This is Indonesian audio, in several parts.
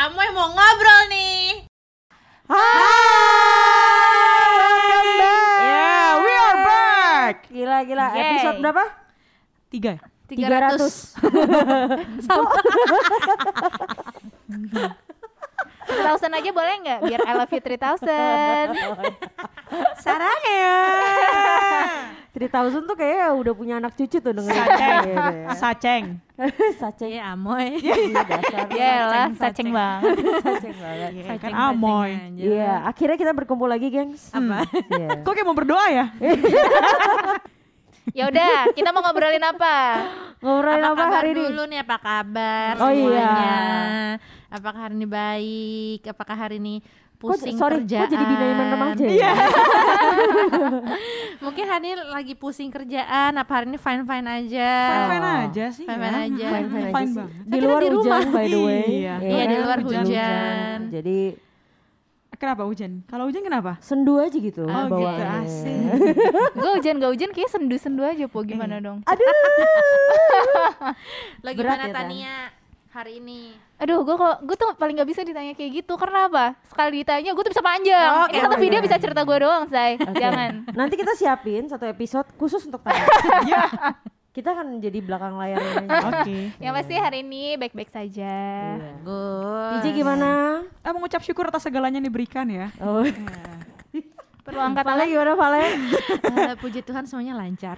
Amoy mau ngobrol nih. Welcome back. Yeah, we are back. Gila gila. Yay. Episode berapa? Tiga. ya? 300. thousand aja boleh nggak? Biar I love you 3000 Sarangnya. 3000 tuh kayaknya udah punya anak cucu tuh dengerin. Saceng. Ya. Saceng. Saceng. Iya, Amoy. Iya, dasar. Ya lah, Saceng, saceng saceng. banget Saceng banget. Iya, kan amoy. Iya, akhirnya kita berkumpul lagi, gengs. Apa? Iya. Kok kayak mau berdoa ya? Ya udah, kita mau ngobrolin apa? Ngobrolin Apa apa kabar hari ini? dulu nih? Apa kabar Oh, iya. semuanya? Apakah hari ini baik? Apakah hari ini Kok, pusing sorry, kerjaan? kok jadi binaiman remaja ya? Iya. Mungkin hari ini lagi pusing kerjaan. Apa hari ini fine fine aja? Fine fine aja sih. Fine ya. fine aja. Fine, fine aja Fine banget. Di Kan luar di hujan, rumah. by the way. Iya. Iya, di kan? luar hujan. Jadi Kenapa hujan? Kalau hujan kenapa? sendu aja gitu Oh, gitu, asik. Gue hujan gak hujan kayak sendu-sendu aja po gimana dong? Aduh. Lo Berat gimana ya, Tan? Tania hari ini? Aduh, gue kok gue tuh paling gak bisa ditanya kayak gitu karena apa? Sekali ditanya gue tuh bisa panjang. Oh, Ini satu video bisa cerita gue doang, say. Oke. Jangan. Nanti kita siapin satu episode khusus untuk tanya. Iya. kita akan jadi belakang layar. Oke. Yang pasti hari ini baik-baik saja. Iya. Good. DJ gimana? Ah, mengucap syukur atas segalanya yang diberikan ya. Oh. Perlu angkat Vale tangan. gimana Vale? Eh, puji Tuhan semuanya lancar.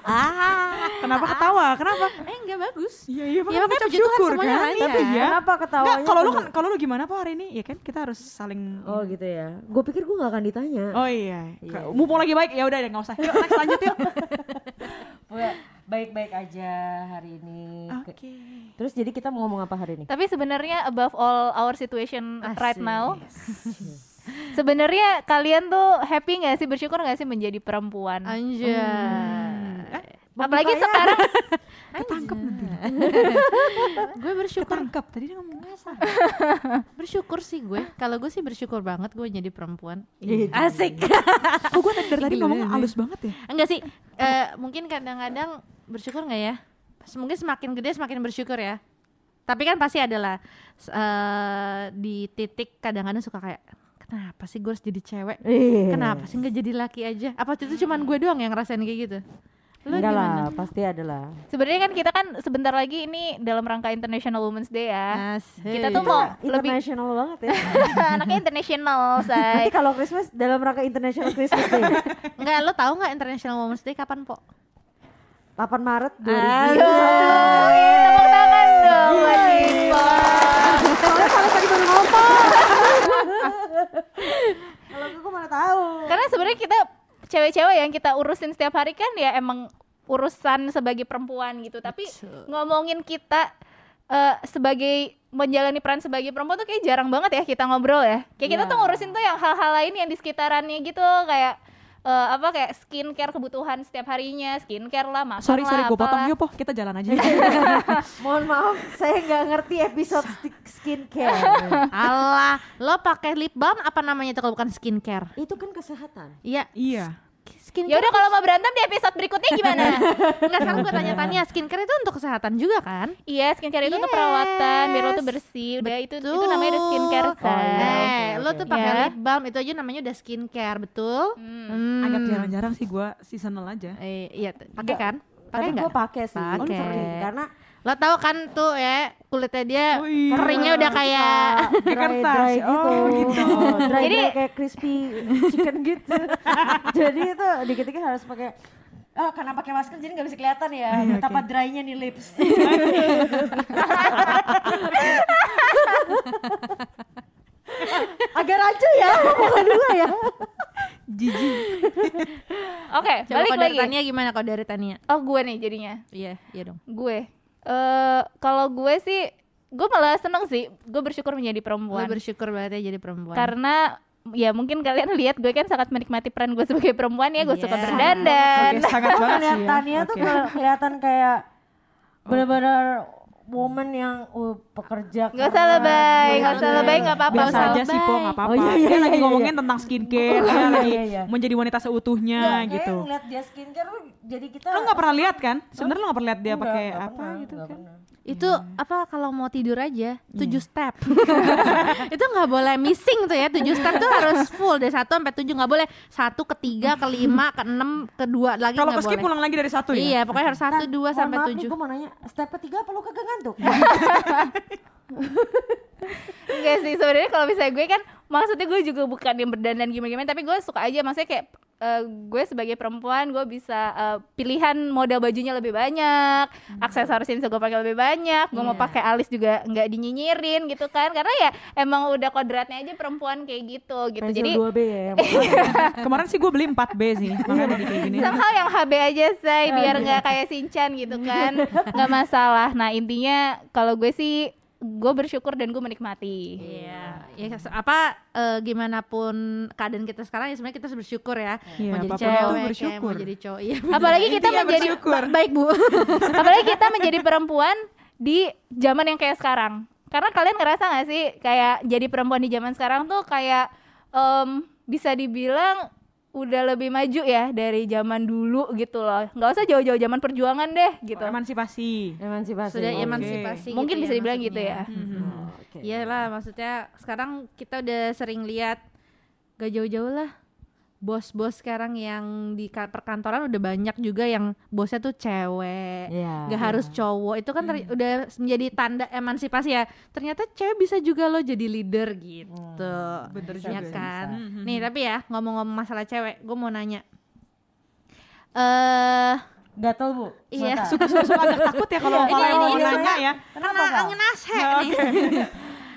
Kenapa ketawa? Kenapa? eh enggak bagus. Iya, iya, Ya, makanya puji Tuhan syukur semuanya kan? lancar. Tapi ya. Kenapa ketawanya? Enggak, kalau lu kan kalau lu gimana Pak hari ini? Ya kan kita harus saling Oh gitu ya. Gue pikir gue gak akan ditanya. Oh iya. Iya. Mumpung lagi baik ya udah deh nggak usah. Yuk next lanjut yuk. Baik-baik aja hari ini. Oke. Terus jadi kita mau ngomong apa hari ini? Tapi sebenarnya above all our situation right now, sebenarnya kalian tuh happy nggak sih bersyukur nggak sih menjadi perempuan? Anjay. Apalagi Bukanya- sekarang Ketangkep gue bersyukur Ketangkep tadi dia ngomong kasar. bersyukur sih gue. Kalau gue sih bersyukur banget gue jadi perempuan. Iya. Asik. Kok gue dari tadi ngomong halus banget ya? Enggak sih. eh, mungkin kadang-kadang bersyukur nggak ya? Mungkin semakin gede semakin bersyukur ya. Tapi kan pasti adalah eh di titik kadang-kadang suka kayak kenapa sih gue harus jadi cewek? Iya. Kenapa sih nggak jadi laki aja? Apa itu cuman gue doang yang ngerasain kayak gitu? Lu Enggak gimana? lah, pasti ada lah. sebenarnya kan kita kan sebentar lagi ini dalam rangka International Women's Day ya. Asik. Kita tuh mau lebih International banget ya. anaknya international, Nanti say. kalau Christmas dalam rangka International Christmas Day. Enggak, lo tahu nggak International Women's Day kapan, Po? 8 Maret 2021. Aduh, tepuk tangan dong buat Diva. Soalnya kalau tadi baru ngomong. Kalau gue mana tahu. Karena sebenarnya kita cewek-cewek yang kita urusin setiap hari kan ya emang urusan sebagai perempuan gitu. Tapi Betul. ngomongin kita eh, sebagai menjalani peran sebagai perempuan tuh kayak jarang banget ya kita ngobrol ya. Kayak kita Iya. tuh ngurusin tuh yang hal-hal lain yang di sekitarannya gitu kayak eh, apa kayak skincare kebutuhan setiap harinya, skincare lah, makan Sorry sorry gue potong yuk po kita jalan aja. Mohon maaf, saya nggak ngerti episode skincare. Allah, lo pakai lip balm apa namanya itu kalau bukan skincare? Itu kan kesehatan. Iya, iya. Ya skincare. udah kalau mau berantem di episode berikutnya gimana? Enggak, sekarang gue tanya Tania, skincare itu untuk kesehatan juga kan? Iya, skincare itu untuk Yes. perawatan biar lo tuh bersih. Udah itu itu namanya udah skincare, Betul. say. iya. Eh, oke, lo tuh pakai Ya. lip balm itu aja namanya udah skincare, betul? Hmm. Hmm. Agak jarang-jarang sih gue seasonal aja. Eh, iya, pakai kan? Pakai Tapi enggak? gue pakai sih. Pakai. Sering, Karena Lo tahu kan tuh ya, kulitnya dia Oh iya. keringnya udah kayak dry, kertas. dry gitu. Oh, gitu. dry, Jadi- dry kayak crispy chicken gitu. jadi itu dikit-dikit harus pakai Oh, karena pakai masker jadi nggak bisa kelihatan ya iya, betapa oke. dry-nya nih lips. Agak rancu ya, omongan dua ya. Jijik. Oke, Coba balik kalau dari lagi. Tania gimana kalau dari Tania? Oh, gue nih jadinya. Iya, iya dong. Gue. Eh kalau gue sih gue malah seneng sih. Gue bersyukur menjadi perempuan. bersyukur banget ya jadi perempuan. Karena ya mungkin kalian lihat gue kan sangat menikmati peran gue sebagai perempuan ya. Gue suka Iya. berdandan. Oke, sangat banget sih Lihat ya. Tania tuh keli- kelihatan kayak benar-benar woman yang uh, pekerja Nggak usah lebay, nggak usah lebay, nggak apa-apa. Biasa usah aja sih po nggak apa-apa. Oh, iya, dia iya, lagi iya, ngomongin iya. tentang skincare, Oh, dia iya, lagi iya, iya. menjadi wanita seutuhnya Nggak, gitu. kayak ngeliat dia skincare jadi kita Lo nggak pernah lihat kan? Sebenarnya lo nggak pernah lihat dia pakai apa gitu kan? Itu apa kalau mau tidur aja tujuh step. itu nggak boleh missing tuh ya tujuh step tuh harus full dari satu sampai tujuh nggak boleh satu ke tiga ke lima ke enam ke dua lagi Kalau boleh. pulang lagi dari satu ya? Iya pokoknya harus satu Nah, dua sampai maaf tujuh. nih, gue mau nanya, step ketiga apa lu kagak ngantuk? Enggak sih sebenarnya kalau misalnya gue kan maksudnya gue juga bukan yang berdandan gimana-gimana tapi gue suka aja maksudnya kayak eh, gue sebagai perempuan gue bisa eh, pilihan model bajunya lebih banyak aksesorisnya bisa gue pakai lebih banyak gue mau Iya. pakai alis juga nggak dinyinyirin gitu kan karena ya emang udah kodratnya aja perempuan kayak gitu gitu Pensil jadi 2B ya. yang Kemarin sih gue beli 4B sih, makanya jadi kayak gini. somehow yang HB aja say biar iya. nggak kayak Sinchan gitu kan nggak masalah nah intinya kalau gue sih gue bersyukur dan gue menikmati Iya, ya se- apa eh, gimana pun keadaan kita sekarang ya sebenarnya kita harus bersyukur ya. Iya, mau jadi cewek, bersyukur. mau jadi cowok. Iya. apalagi kita Intinya menjadi bersyukur. Ba- baik bu. apalagi kita menjadi perempuan di zaman yang kayak sekarang karena kalian ngerasa gak sih kayak jadi perempuan di zaman sekarang tuh kayak em, bisa dibilang udah lebih maju ya dari zaman dulu gitu loh nggak usah jauh-jauh zaman perjuangan deh gitu Emansipasi. Emansipasi. Sudah Oke. emansipasi. mungkin gitu bisa ya dibilang gitu ya Mhm. Oh. Iyalah maksudnya sekarang kita udah sering lihat gak jauh-jauh lah bos-bos sekarang yang di ka- perkantoran udah banyak juga yang bosnya tuh cewek Iya. gak harus cowok itu kan ter- udah menjadi tanda emansipasi ya ternyata cewek bisa juga lo jadi leader gitu Bener Bisa, ya juga. kan bisa. nih tapi ya ngomong-ngomong masalah cewek gue mau nanya eh Gatel bu. Iya. Suka suka suka agak takut ya kalau ini- mau ini nanya ya. Kenapa Kena Kak? angin ashe nih.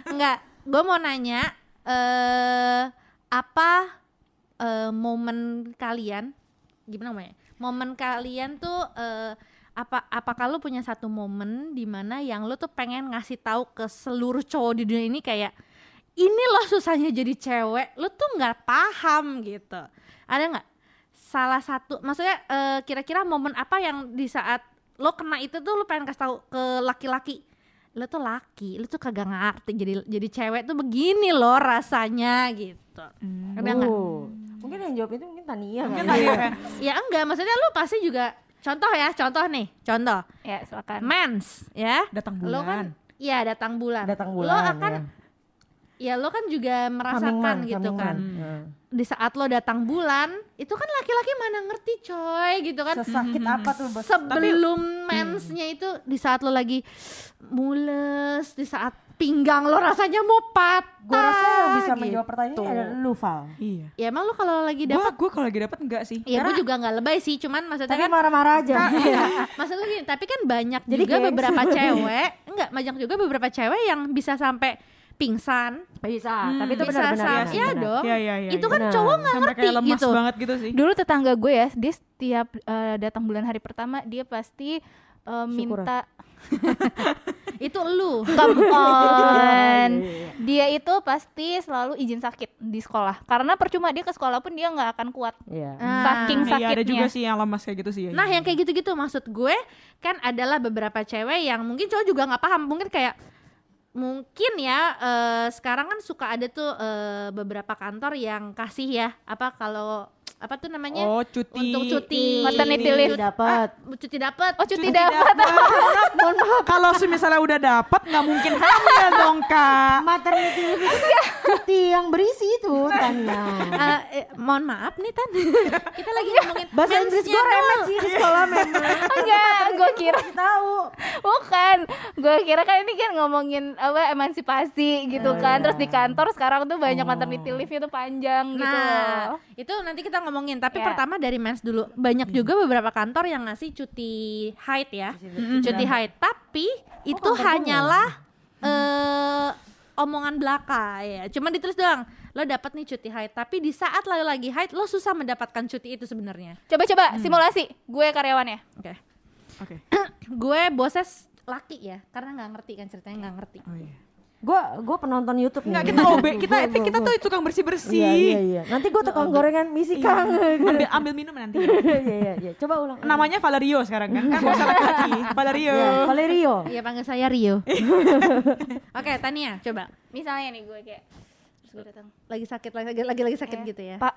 Enggak, gue mau nanya eh apa eh, momen kalian gimana namanya? Momen kalian tuh eh, apa apakah lu punya satu momen di mana yang lu tuh pengen ngasih tahu ke seluruh cowok di dunia ini kayak ini loh susahnya jadi cewek, lu tuh nggak paham gitu. Ada nggak salah satu maksudnya eh, kira-kira momen apa yang di saat lo kena itu tuh lo pengen kasih tahu ke laki-laki lo tuh laki lo tuh kagak ngerti jadi jadi cewek tuh begini loh rasanya gitu ada nggak Oh. Mungkin yang jawab itu mungkin Tania Mungkin kali tadi ya. kan. ya enggak maksudnya lo pasti juga contoh ya contoh nih contoh ya silakan mens ya Datang lo bulan. kan Iya datang bulan. Datang Lo bulan. akan ya lo kan juga merasakan month, gitu kan. Nah. Di saat lo datang bulan, itu kan laki-laki mana ngerti coy gitu kan. Sesakit apa tuh bos? sebelum mensnya itu di saat lo lagi mules di saat pinggang lo rasanya mau patah Gue rasa yang bisa gitu. menjawab pertanyaan ini adalah lu Val. Iya. ya emang lo kalau lagi dapat gua kalau lagi dapat enggak sih. ya gue juga nggak lebay sih cuman maksudnya Tapi kan marah-marah aja. maksud lu gini tapi kan banyak Jadi juga gengs. beberapa cewek enggak banyak juga beberapa cewek yang bisa sampai pingsan Bisa, Hmm, tapi itu bisa benar-benar. ya benar. dong Iya iya iya. itu iya. kan Benar. cowok nggak ngerti kayak lemas gitu banget gitu sih. dulu tetangga gue ya dia setiap eh, datang bulan hari pertama dia pasti eh, minta itu lu come on Iya, iya. dia itu pasti selalu izin sakit di sekolah karena percuma dia ke sekolah pun dia nggak akan kuat Iya. Nah, saking Iya ada sakitnya juga sih yang lemas kayak gitu sih. ya. Nah, yang kayak gitu-gitu maksud gue kan adalah beberapa cewek yang mungkin cowok juga nggak paham, mungkin kayak mungkin ya eh, sekarang kan suka ada tuh eh, beberapa kantor yang kasih ya apa kalau apa tuh namanya Oh cuti. untuk cuti Maternity leave. dapat. Ah, cuti dapat oh cuti, Cuti dapat. Mohon maaf. Kalau misalnya udah dapat nggak mungkin hamil dong kak. Maternity leave itu kan cuti yang berisi itu Tania. Eh, eh, mohon maaf nih Tan kita lagi ngomongin Bahasa Inggris gue remet sih di sekolah memang. enggak gue kira tahu. bukan gue kira kan ini kan ngomongin apa emansipasi gitu Oh, kan iya. terus di kantor sekarang tuh banyak Oh. maternity leave-nya tuh panjang gitu Nah, itu nanti kita ngomongin. Tapi Ya. pertama dari mens dulu. Banyak juga beberapa kantor yang ngasih cuti haid ya. Cuti haid. Tapi itu kantor gua hanyalah eh omongan belaka ya. Cuma ditulis doang. Lo dapat nih cuti haid, tapi di saat lo lagi haid lo susah mendapatkan cuti itu sebenarnya. coba-coba simulasi gue karyawannya Oke. Oke. Gue bosnya s- laki ya, karena nggak ngerti kan ceritanya nggak ngerti. Oh iya. Gue gue penonton YouTube Enggak, nih. kita OB, kita Gua- gua- kita gua- tuh tukang bersih-bersih. Iya iya iya. Nanti gue tukang gorengan misi Iya. Kang. ambil, ambil minum nanti. Iya iya iya. Coba ulang. Namanya Valerio sekarang kan? Kan bahasa laki-laki. Valerio. Iya, Valerio. Iya panggil saya Rio. Oke, Tania, coba. Misalnya nih gue kayak terus gue datang. Lagi sakit lagi lagi lagi sakit Iya. gitu ya. Pak,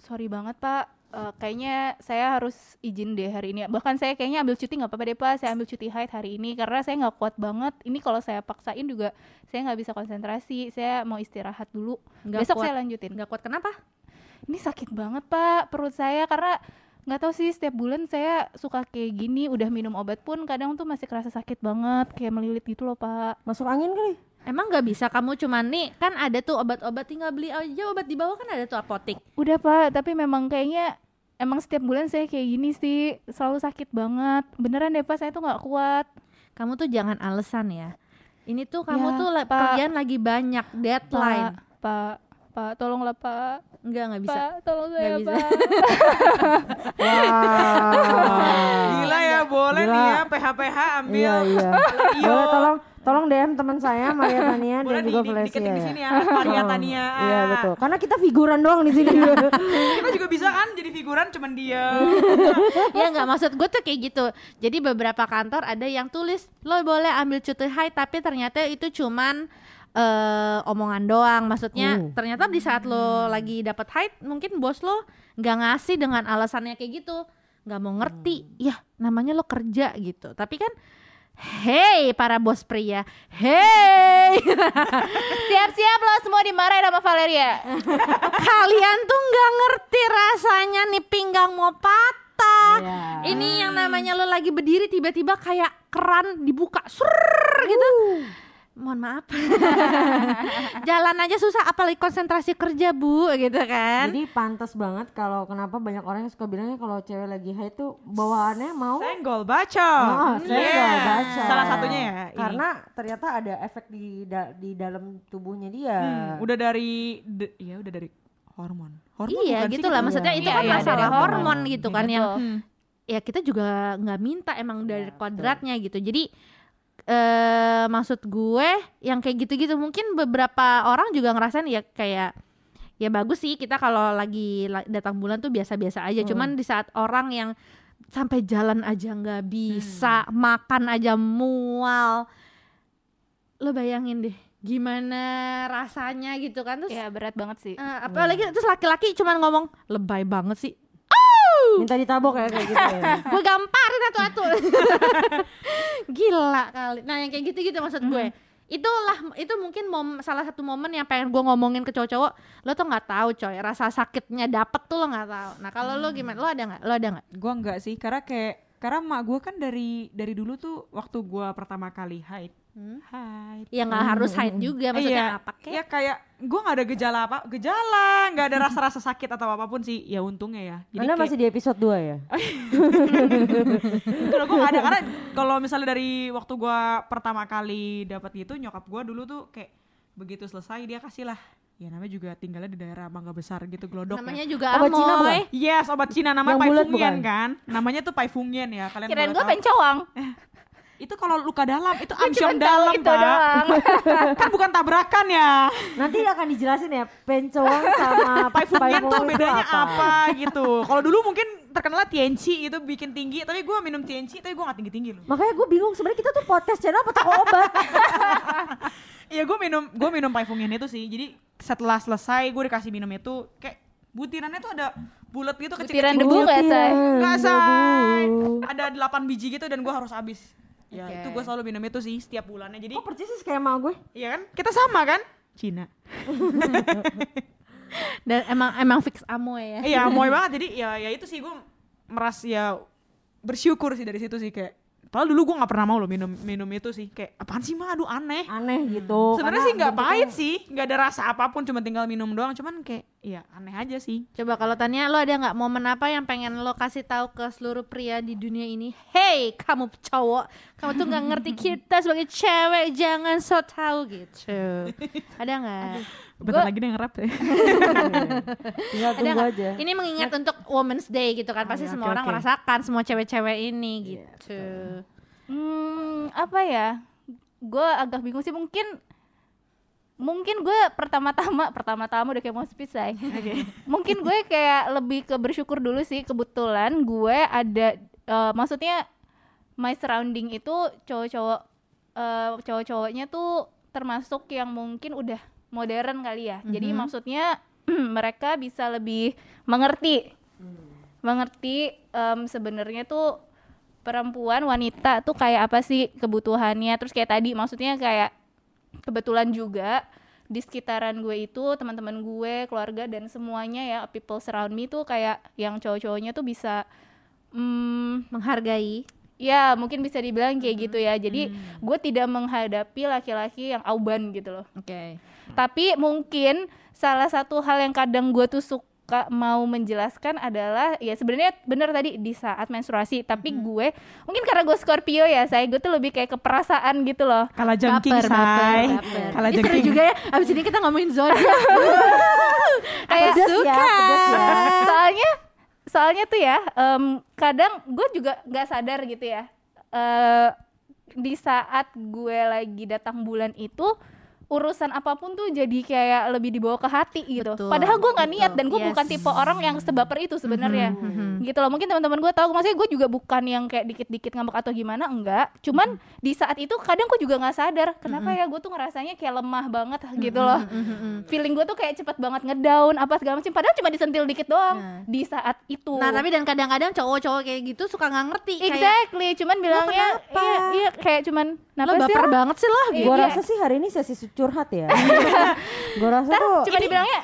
sorry banget Pak. Eh, kayaknya saya harus izin deh hari ini. Bahkan saya kayaknya ambil cuti nggak apa-apa deh Pak. Saya ambil cuti haid hari ini karena saya nggak kuat banget. Ini kalau saya paksain juga saya nggak bisa konsentrasi. Saya mau istirahat dulu. Nggak Besok kuat. saya lanjutin. Nggak kuat kenapa? Ini sakit banget Pak perut saya karena nggak tahu sih setiap bulan saya suka kayak gini. Udah minum obat pun kadang tuh masih kerasa sakit banget kayak melilit gitu loh Pak. Masuk angin kali. Emang nggak bisa kamu cuman nih kan ada tuh obat-obat tinggal beli aja obat di bawah kan ada tuh apotik. Udah Pak, tapi memang kayaknya emang setiap bulan saya kayak gini sih selalu sakit banget. Beneran deh Pak, saya tuh nggak kuat. Kamu tuh jangan alasan ya. Ini tuh kamu Ya, tuh Pak. kerjaan lagi banyak deadline. Pak, Pak, Pak, tolonglah Pak. Enggak nggak bisa. Pak, tolong saya bisa. Pak. Wah. Gila ya, boleh Gila. nih ya PH-PH ambil. Iya iya. Boleh tolong tolong DM teman saya Maria Tania Boleh dan di, juga di, Felicia diketik di ya. sini ya, Maria Tania. Iya betul. Karena kita figuran doang di sini. Kita juga bisa kan jadi figuran cuman dia. ya nggak maksud gue tuh kayak gitu. Jadi beberapa kantor ada yang tulis lo boleh ambil cuti haid tapi ternyata itu cuman eh omongan doang. Maksudnya Oh. ternyata di saat lo lagi dapat haid mungkin bos lo nggak ngasih dengan alasannya kayak gitu. nggak mau ngerti. Ya namanya lo kerja gitu. Tapi kan Hey para bos pria, hey Siap-siap lo semua dimarahin sama Valeria. kalian tuh nggak ngerti rasanya nih pinggang mau patah. Iya. Ini yang namanya lo lagi berdiri tiba-tiba kayak keran dibuka, surr gitu. Mohon maaf. Jalan aja susah apalagi konsentrasi kerja, Bu, gitu kan. Jadi pantas banget kalau kenapa banyak orang yang suka bilangnya kalau cewek lagi haid tuh bawaannya mau Senggol bacot. Oh, senggol Yes. bacot. Salah satunya ya. ini. karena ternyata ada efek di da- di dalam tubuhnya dia. Hmm, udah dari de- ya udah dari hormon. Hormon iya, gitu lah. Maksudnya Iya, itu iya, kan iya, masalah dari hormon hormon. gitu kan yang Betul. Hmm. ya kita juga nggak minta emang dari Iya, kodratnya gitu. Jadi eh maksud gue yang kayak gitu-gitu mungkin beberapa orang juga ngerasain ya kayak ya bagus sih kita kalau lagi la- datang bulan tuh biasa-biasa aja. Hmm. Cuman di saat orang yang sampai jalan aja nggak bisa, makan aja mual. Lo bayangin deh gimana rasanya gitu kan terus Ya berat banget sih. eh, apalagi terus laki-laki cuman ngomong lebay banget sih Minta ditabok ya kayak gitu ya. gue gamparin atu-atu. Gila kali. Nah yang kayak gitu-gitu maksud gue. Itulah itu mungkin mom, salah satu momen yang pengen gue ngomongin ke cowok-cowok. Lo tuh nggak tahu coy. Rasa sakitnya dapet tuh lo nggak tahu. Nah kalau lo gimana? Lo ada nggak? Lo ada nggak? Gua enggak sih, karena kayak karena mak gue kan dari dari dulu tuh waktu gua pertama kali haid, Hmm? haid. ya nggak harus haid juga maksudnya iya, apa kek Ya kayak gue nggak ada gejala apa, gejala, nggak ada rasa-rasa sakit atau apa pun sih. Ya untungnya ya. Jadi Anda kayak- masih di episode 2 ya? kalau gue nggak ada karena kalau misalnya dari waktu gua pertama kali dapat gitu nyokap gua dulu tuh kayak begitu selesai dia kasih lah ya namanya juga tinggalnya di daerah Mangga Besar gitu glodok namanya ya. juga Obat Cina amoy bukan? Yes, obat Cina namanya Paifungyen kan. Namanya tuh Paifungyen ya. Kalian Kirain boleh gue pencowang. Itu kalau luka dalam, itu amsyong dalam, itu Pak. doang. kan bukan tabrakan ya. Nanti akan dijelasin ya pencowang sama Paifungyen tuh Paifung itu bedanya apa, gitu. Kalau dulu mungkin terkenal TNC itu bikin tinggi, tapi gua minum TNC tapi gua gak tinggi-tinggi loh. Makanya gue bingung sebenarnya kita tuh podcast channel apa toko obat? Iya gue minum gue minum Paifungyen itu sih. Jadi setelah selesai gue dikasih minum itu kayak butirannya tuh ada bulat gitu Butiran kecil-kecil. debu nggak, Say? Nggak, Debu. Say. Ada 8 biji gitu dan gue harus habis. Ya Oke. itu gue selalu minum itu sih setiap bulannya. Jadi Kok persis sih skema gue? iya kan kita sama kan? Cina. dan emang emang fix amoy ya Iya moy banget. Jadi ya ya itu sih gue meras ya bersyukur sih dari situ sih kayak Padahal dulu gue nggak pernah mau loh minum minum itu sih kayak apaan sih mah aduh aneh. Aneh gitu. Sebenarnya karena sih nggak bentuknya- pahit sih, nggak ada rasa apa pun, cuma tinggal minum doang. Cuman kayak, ya aneh aja sih. Coba kalau tanya lo ada nggak momen apa yang pengen lo kasih tahu ke seluruh pria di dunia ini? Hey, kamu cowok, kamu tuh nggak ngerti kita sebagai cewek, jangan so tau gitu. Ada nggak? Bentar lagi deh ngerap deh. Tinggal Ada tunggu aja. Ini mengingat untuk Women's Day gitu kan, pasti iya, semua orang merasakan, semua cewek-cewek ini gitu. Hmm, apa ya? Gue agak bingung sih mungkin mungkin gue pertama-tama pertama-tama udah kayak mau speech say. mungkin gue kayak lebih ke bersyukur dulu sih kebetulan gue ada eh, maksudnya my surrounding itu cowok-cowok eh, cowok-cowoknya tuh termasuk yang mungkin udah modern kali ya. Jadi maksudnya mereka bisa lebih mengerti. Mengerti em, sebenarnya tuh perempuan wanita tuh kayak apa sih kebutuhannya. Terus kayak tadi maksudnya kayak kebetulan juga di sekitaran gue itu teman-teman gue keluarga dan semuanya ya people surround me tuh kayak yang cowok-cowoknya tuh bisa hmm, Menghargai. Ya mungkin bisa dibilang kayak gitu ya jadi Hmm. gue tidak menghadapi laki-laki yang auban gitu loh Oke. tapi mungkin salah satu hal yang kadang gue tuh suka mau menjelaskan adalah ya sebenarnya bener tadi di saat menstruasi tapi gue mungkin karena gue Scorpio ya saya gue tuh lebih kayak keperasaan gitu loh Kalah jengking, Baper, say. Kalah Ih, seru jengking. juga ya. Abis ini kita ngomongin zodiak. kayak Pedes ya, pedes ya. soalnya soalnya tuh ya em, kadang gue juga nggak sadar gitu ya. Eh di saat gue lagi datang bulan itu urusan apa pun tuh jadi kayak lebih dibawa ke hati gitu. Betul, Padahal gue nggak niat dan gue Yes. bukan tipe orang yang sebaper itu sebenarnya. Mhm. Gitu loh. Mungkin teman-teman gue tahu maksudnya gue juga bukan yang kayak dikit-dikit ngambek atau gimana enggak. Cuman di saat itu kadang gue juga nggak sadar kenapa ya gue tuh ngerasanya kayak lemah banget gitu loh. Mhm. Feeling gue tuh kayak cepet banget ngedown apa segala macam padahal cuma disentil dikit doang Nah. di saat itu. Nah tapi dan kadang-kadang cowok-cowok kayak gitu suka nggak ngerti kayak Exactly, cuman bilangnya iya, iya kayak cuman lo kenapa sih baper lo?" banget sih lo gitu. Gua Iya. rasa sih hari ini sesi curhat ya. Gua rasa tuh Cuma dibilangnya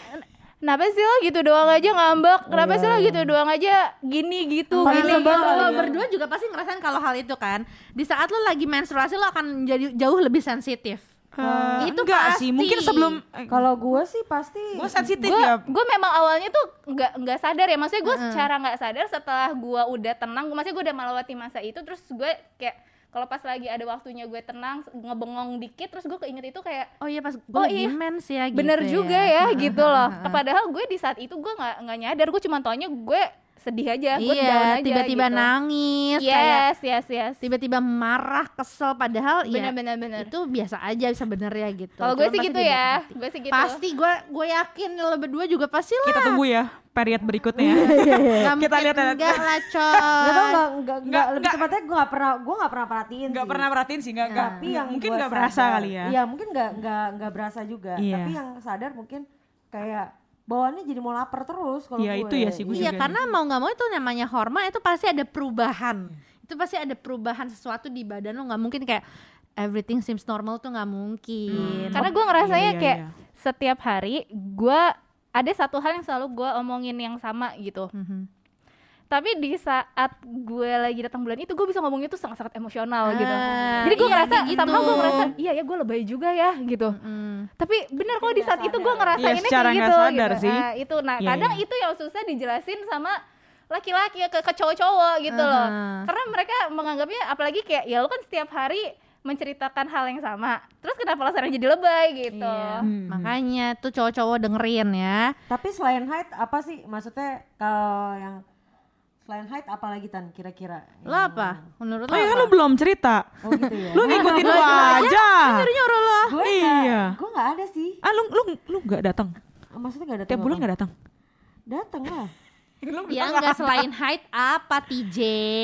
kenapa sih lo gitu doang aja ngambek, kenapa Iya, sih lo gitu doang aja gini gitu, Paling gini sebel gitu. lo iya. berdua juga pasti ngerasain kalau hal itu kan di saat lo lagi menstruasi lo akan jadi jauh lebih sensitif Eh, Itu enggak sih, pasti. mungkin sebelum eh, kalau gue sih pasti gue sensitif gue ya. gue memang awalnya tuh nggak nggak sadar ya maksudnya gue secara nggak sadar setelah gue udah tenang gue maksudnya gue udah melewati masa itu terus gue kayak kalau pas lagi ada waktunya gue tenang ngebengong dikit terus gue keinget itu kayak oh iya pas gue Oh iya. mens ya gitu bener ya. juga ya gitu loh padahal gue di saat itu gue nggak nggak nyadar gue cuma taunya gue sedih aja gue down iya aja tiba-tiba gitu. nangis kayak yes yes yes tiba-tiba marah kesel padahal ya bener bener bener itu biasa aja sebenarnya gitu kalau gue sih gitu ya gue sih gitu pasti gue gue yakin lo berdua juga pasti lah Kita tunggu ya period berikutnya. Nggak Kita mungkin lihat ya. enggak lah Gak tau coy gak, gak, lebih tepatnya gue gak pernah gue gak pernah perhatiin sih. pernah perhatiin sih, nggak. tapi yang mungkin nggak berasa kali ya. Iya mungkin nggak nggak nggak berasa juga. Iya. Tapi yang sadar mungkin kayak bawaannya jadi mau lapar terus kalau Iya, gue. itu ya sih, gue Iya juga karena mau nggak mau itu namanya hormon itu pasti ada perubahan. Itu pasti ada perubahan sesuatu di badan lo nggak mungkin kayak everything seems normal tuh nggak mungkin. karena gue ngerasanya Iya, iya, kayak iya. setiap hari gue ada satu hal yang selalu gue omongin yang sama gitu Mhm. Tapi di saat gue lagi datang bulan itu gue bisa ngomongnya tuh sangat-sangat emosional gitu Ah, jadi gue iya, ngerasa begitu. sama gue ngerasa iya ya gue lebay juga ya gitu Mm. tapi bener kok di saat itu gue sadar. ngerasainnya secara kayak gitu, sadar gitu. sih. Nah, itu nah Iya, kadang iya. itu yang susah dijelasin sama laki-laki ke, ke cowok-cowok gitu loh Aha. karena mereka menganggapnya apalagi kayak ya lu kan setiap hari menceritakan hal yang sama terus kenapa lo sekarang jadi lebay gitu Iya. Hmm. Makanya tuh cowok-cowok dengerin ya. Tapi selain height apa sih maksudnya kalau yang selain height apa lagi tan kira-kira? Lo apa? Menurut Oh lo ya kan lu belum cerita. Oh gitu ya. Lu ngikutin lu aja. nyuruh lo. gue Iya. gue nggak ada sih. Ah lu lu lu nggak datang. Maksudnya nggak ada Tiap bulan nggak datang. Datang lah. Ya enggak selain height apa TJ?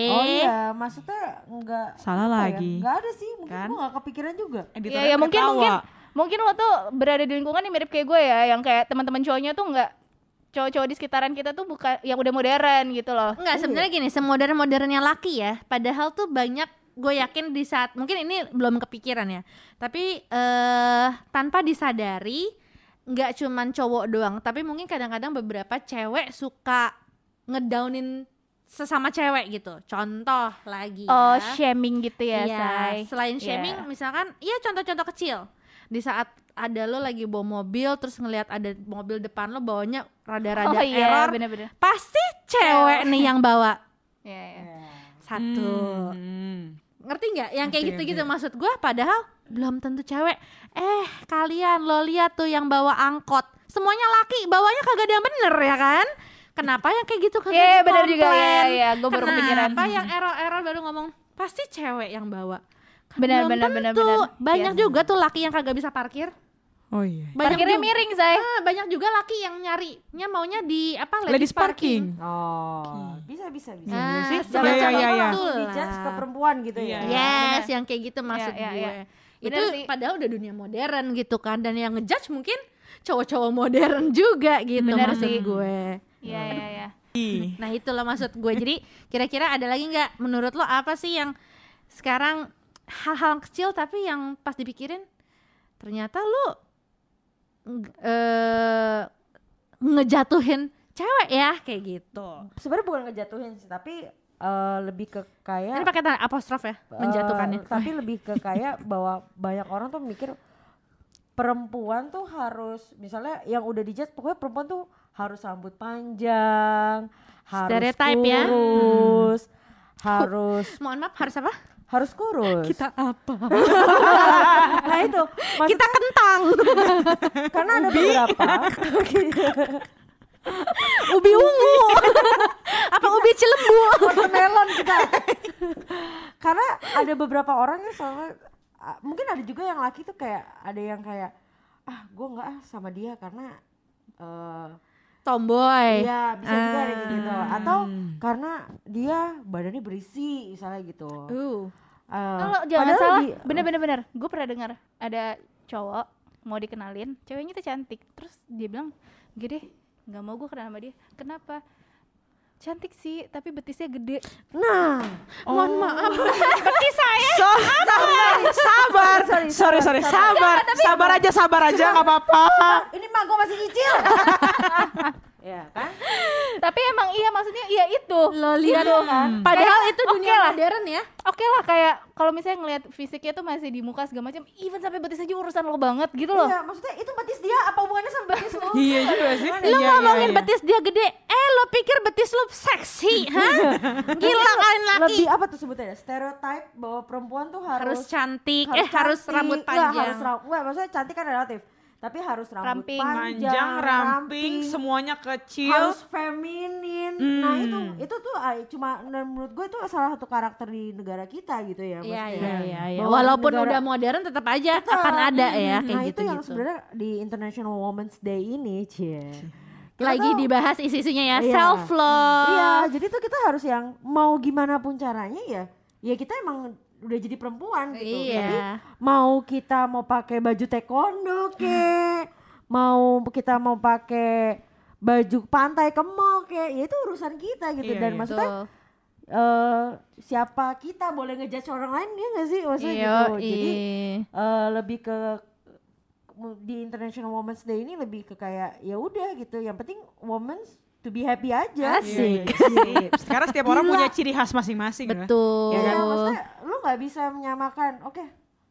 Oh iya, maksudnya nggak Salah ya, lagi. Nggak ada sih, mungkin Kan? gue nggak kepikiran juga. ya, Editornya ya mungkin mungkin mungkin lo tuh berada di lingkungan yang mirip kayak gue ya yang kayak teman-teman cowoknya tuh nggak cowok-cowok di sekitaran kita tuh bukan yang udah modern gitu loh Enggak, sebenarnya gini, semodern-modernnya laki ya. Padahal tuh banyak gue yakin di saat mungkin ini belum kepikiran ya. Tapi eh tanpa disadari nggak cuman cowok doang, tapi mungkin kadang-kadang beberapa cewek suka ngedownin sesama cewek gitu. Contoh lagi oh ya. shaming gitu ya Iya, say selain Iya. shaming misalkan iya contoh-contoh kecil. Di saat ada lo lagi bawa mobil terus ngelihat ada mobil depan lo bawanya rada-rada oh iya error, bener-bener pasti cewek nih yang bawa. Iya, iya. Satu. Hmm. Ngerti nggak? Yang kayak gitu-gitu maksud gua padahal belum tentu cewek. Eh, kalian lo lihat tuh yang bawa angkot. Semuanya laki, bawanya kagak ada yang bener ya kan? Kenapa yang kayak gitu kagak Iya, bener juga. Iya, iya, gua baru kepikiran. Kenapa yang error-error baru ngomong pasti cewek yang bawa? Kan Benar, benar, benar, tentu. benar. Banyak Yes. juga tuh laki yang kagak bisa parkir. Oh iya. Parkirnya juga- miring, say. Ah, banyak juga laki yang nyarinya maunya di apa Ladies parking. Oh, bisa bisa bisa. Ah, sih. semacam Iya, iya, iya, iya. itu Di lah. judge ke perempuan gitu Iya. ya. Yes, yang kayak gitu maksud iya, gue. iya. Itu sih. padahal udah dunia modern gitu kan dan yang ngejudge mungkin cowok-cowok modern juga gitu Bener maksud sih. gue. Iya, iya, iya. Nah itulah maksud gue. Jadi kira-kira ada lagi nggak menurut lo apa sih yang sekarang hal-hal kecil tapi yang pas dipikirin ternyata lo eh, ngejatuhin cewek ya kayak gitu. Sebenarnya bukan ngejatuhin sih, tapi eh, lebih ke kayak Ini pakai apostrof ya Eh, menjatuhkannya. tapi lebih ke kayak bahwa banyak orang tuh mikir perempuan tuh harus misalnya yang udah dijat pokoknya perempuan tuh harus rambut panjang, harus Stereotype ya. kurus, harus Mohon maaf harus apa? Harus kurus. apa? nah itu Kita kentang. karena ada beberapa ubi ungu. apa ubi cilembu? watermelon kita. karena ada beberapa orang yang soalnya ah, mungkin ada juga yang laki tuh kayak ada yang kayak ah gue nggak ah sama dia karena eh Tomboy. Iya bisa juga ada kayak gitu Ah. atau karena dia badannya berisi misalnya gitu. Uh. Eh, Kalau jangan padahal salah, lebih- bener-bener bener. Gue pernah dengar ada cowok mau dikenalin, ceweknya tuh cantik. Terus dia bilang, gede, nggak mau gue kenal sama dia. Kenapa? Cantik sih, tapi betisnya gede. Nah, Mohon maaf. Betis saya. So, sabar, Sorry, sorry, sorry, sabar, sabar aja, sabar aja, nggak apa-apa. ini mah gue masih nyicil. ya kan? tapi emang iya maksudnya iya itu. Lo lihat Gitu. kan. Padahal itu dunia lah. modern ya. Oke lah kayak kalau misalnya ngelihat fisiknya tuh masih di muka segala macam, even sampai betis aja urusan lo banget gitu loh. Iya, maksudnya itu betis dia apa hubungannya sama betis lu? Iya juga sih. Lu Iya, iya, ngomongin iya. betis dia gede, eh lo pikir betis lu seksi, hah? Gila kalian laki. Lebih apa tuh sebutnya? Stereotype bahwa perempuan tuh harus Harus cantik, eh harus cantik. rambut Nggak, panjang. harus rambut. Enggak, maksudnya cantik kan relatif. Tapi harus rambut Ramping. panjang, Panjang, ramping, semuanya kecil. harus feminin. Nah Hmm. itu itu tuh ah, cuma dan menurut gue itu salah satu karakter di negara kita gitu ya. Iya maksudnya. iya iya. iya. Walaupun negara- udah modern tetap aja Tetap. akan ada ya Hmm, kayak nah gitu itu yang gitu. sebenarnya di International Women's Day ini, cie. Kita Lagi tuh- dibahas isu-isunya ya, Iya. self love. Iya, jadi tuh kita harus yang mau gimana pun caranya ya, ya kita emang udah jadi perempuan gitu. Jadi Iya. mau kita mau pakai baju taekwondo ke, mau kita mau pakai baju pantai ke mall ke, ya itu urusan kita gitu. Iya, Dan iya. maksudnya eh siapa kita boleh ngejudge orang lain ya nggak sih maksudnya Iya, gitu. Jadi iya. eh, lebih ke di International Women's Day ini lebih ke kayak ya udah gitu. Yang penting women to be happy aja. Asik. Iya, iya. Sekarang setiap orang Gila. punya ciri khas masing-masing. ya. Betul. Ya, kan, maksudnya lu nggak bisa menyamakan. Oke,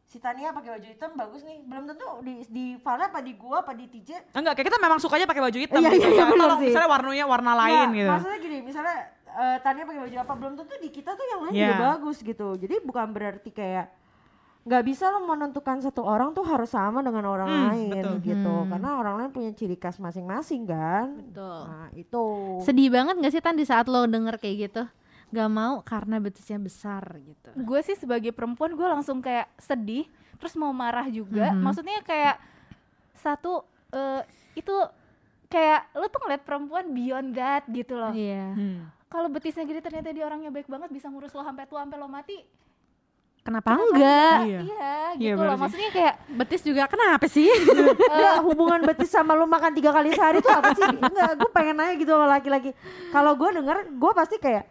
si Tania pakai baju hitam bagus nih. Belum tentu di di Vala apa di gua apa di TJ. Enggak, kayak kita memang sukanya pakai baju hitam. Iya, gitu. iya, iya, benar sih. misalnya warnanya warna lain Nggak, gitu. Maksudnya gini, misalnya eh, Tania pakai baju apa belum tentu di kita tuh yang lain Iya. juga bagus gitu. Jadi bukan berarti kayak nggak bisa lo menentukan satu orang tuh harus sama dengan orang Hmm, lain betul. gitu. Karena orang lain punya ciri khas masing-masing kan. Betul. Nah, itu. Sedih banget gak sih Tan di saat lo denger kayak gitu? Gak mau karena betisnya besar gitu. gue sih sebagai perempuan gue langsung kayak sedih terus mau marah juga Mhm. maksudnya kayak satu eh, itu kayak lu tuh ngeliat perempuan beyond that gitu loh Iya. Hmm. kalau betisnya gede ternyata dia orangnya baik banget bisa ngurus lo sampai tua sampai lo mati Kenapa enggak? Iya. iya Iya, gitu bener loh sih. maksudnya kayak Betis juga kenapa sih? Nggak, hubungan betis sama lu makan tiga kali sehari tuh apa sih? Enggak, gue pengen nanya gitu sama laki-laki. Kalau gue denger, gue pasti kayak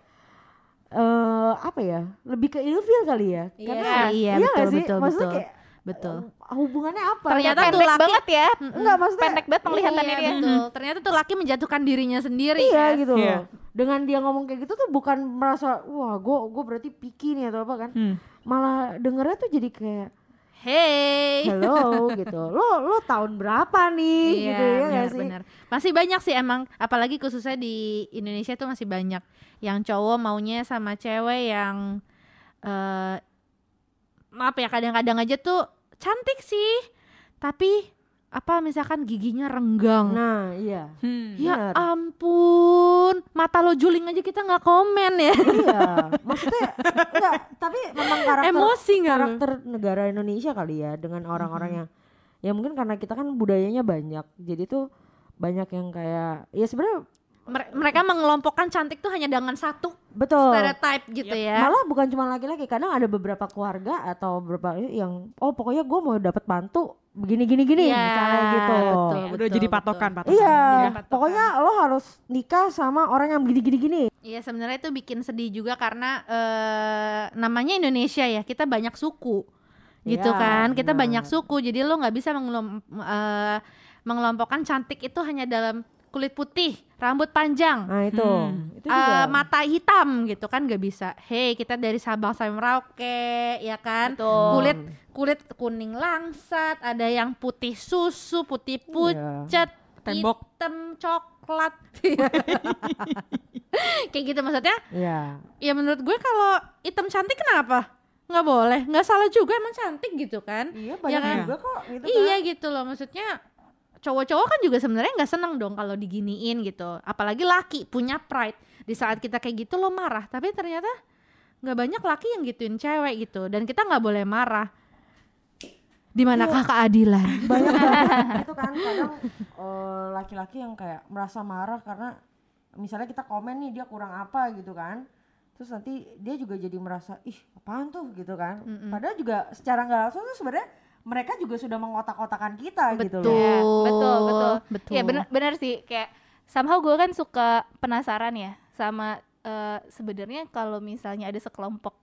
eh apa ya? Lebih ke ilfil kali ya. Iya Karena sih, iya, nggak betul, sih? betul, Maksudnya betul. kayak Betul. eh, hubungannya apa? Ternyata tuh pendek laki- banget ya enggak maksudnya pendek banget penglihatannya iya, dia betul. Ternyata tuh laki menjatuhkan dirinya sendiri Iya kan? gitu Iya. loh. Dengan dia ngomong kayak gitu tuh bukan merasa wah gue gue berarti picky nih atau apa kan? Hmm. Malah dengernya tuh jadi kayak Hey. hello gitu. Lo lo tahun berapa nih gitu ya nggak sih? benar. Masih banyak sih emang, apalagi khususnya di Indonesia tuh masih banyak yang cowok maunya sama cewek yang eh maaf ya kadang-kadang aja tuh cantik sih, tapi apa misalkan giginya renggang. Nah iya. Hmm. ya benar. ampun, mata lo juling aja kita nggak komen ya. iya, maksudnya enggak, tapi memang karakter Emosi lo? karakter negara Indonesia kali ya dengan orang-orang yang ya mungkin karena kita kan budayanya banyak jadi tuh banyak yang kayak ya sebenarnya Mere- mereka mengelompokkan cantik tuh hanya dengan satu betul stereotype gitu ya. malah bukan cuma laki-laki kadang ada beberapa keluarga atau beberapa yang oh pokoknya gue mau dapat mantu begini gini gini Iya, misalnya gitu betul. Udah jadi patokan, patokan. iya patokan. pokoknya lo harus nikah sama orang yang begini gini gini Iya sebenarnya itu bikin sedih juga karena eh, namanya Indonesia ya kita banyak suku gitu Iya, kan kita banyak suku jadi lo nggak bisa mengelom- eh, mengelompokkan cantik itu hanya dalam kulit putih rambut panjang nah itu Hmm. itu eh, juga mata hitam gitu kan nggak bisa hei kita dari Sabang sampai Merauke ya kan Betul. kulit kulit kuning langsat ada yang putih susu putih pucat Tembok. hitam coklat kayak gitu maksudnya Iya. ya menurut gue kalau hitam cantik kenapa nggak boleh nggak salah juga emang cantik gitu kan Iya Ya banyak kan? juga kok gitu iya kan. gitu loh maksudnya cowok-cowok kan juga sebenarnya nggak seneng dong kalau diginiin gitu. Apalagi laki punya pride. Di saat kita kayak gitu lo marah tapi ternyata nggak banyak laki yang gituin cewek gitu. Dan kita nggak boleh marah. Di manakah keadilan? Banyak banget itu kan kadang eh, laki-laki yang kayak merasa marah karena misalnya kita komen nih dia kurang apa gitu kan. Terus nanti dia juga jadi merasa ih apaan tuh? gitu kan. Padahal juga secara nggak langsung tuh sebenarnya mereka juga sudah mengotak-kotakan kita gitu betul loh Ya, betul, betul. betul Ya benar benar sih kayak somehow gue kan suka penasaran ya sama eh, sebenarnya kalau misalnya ada sekelompok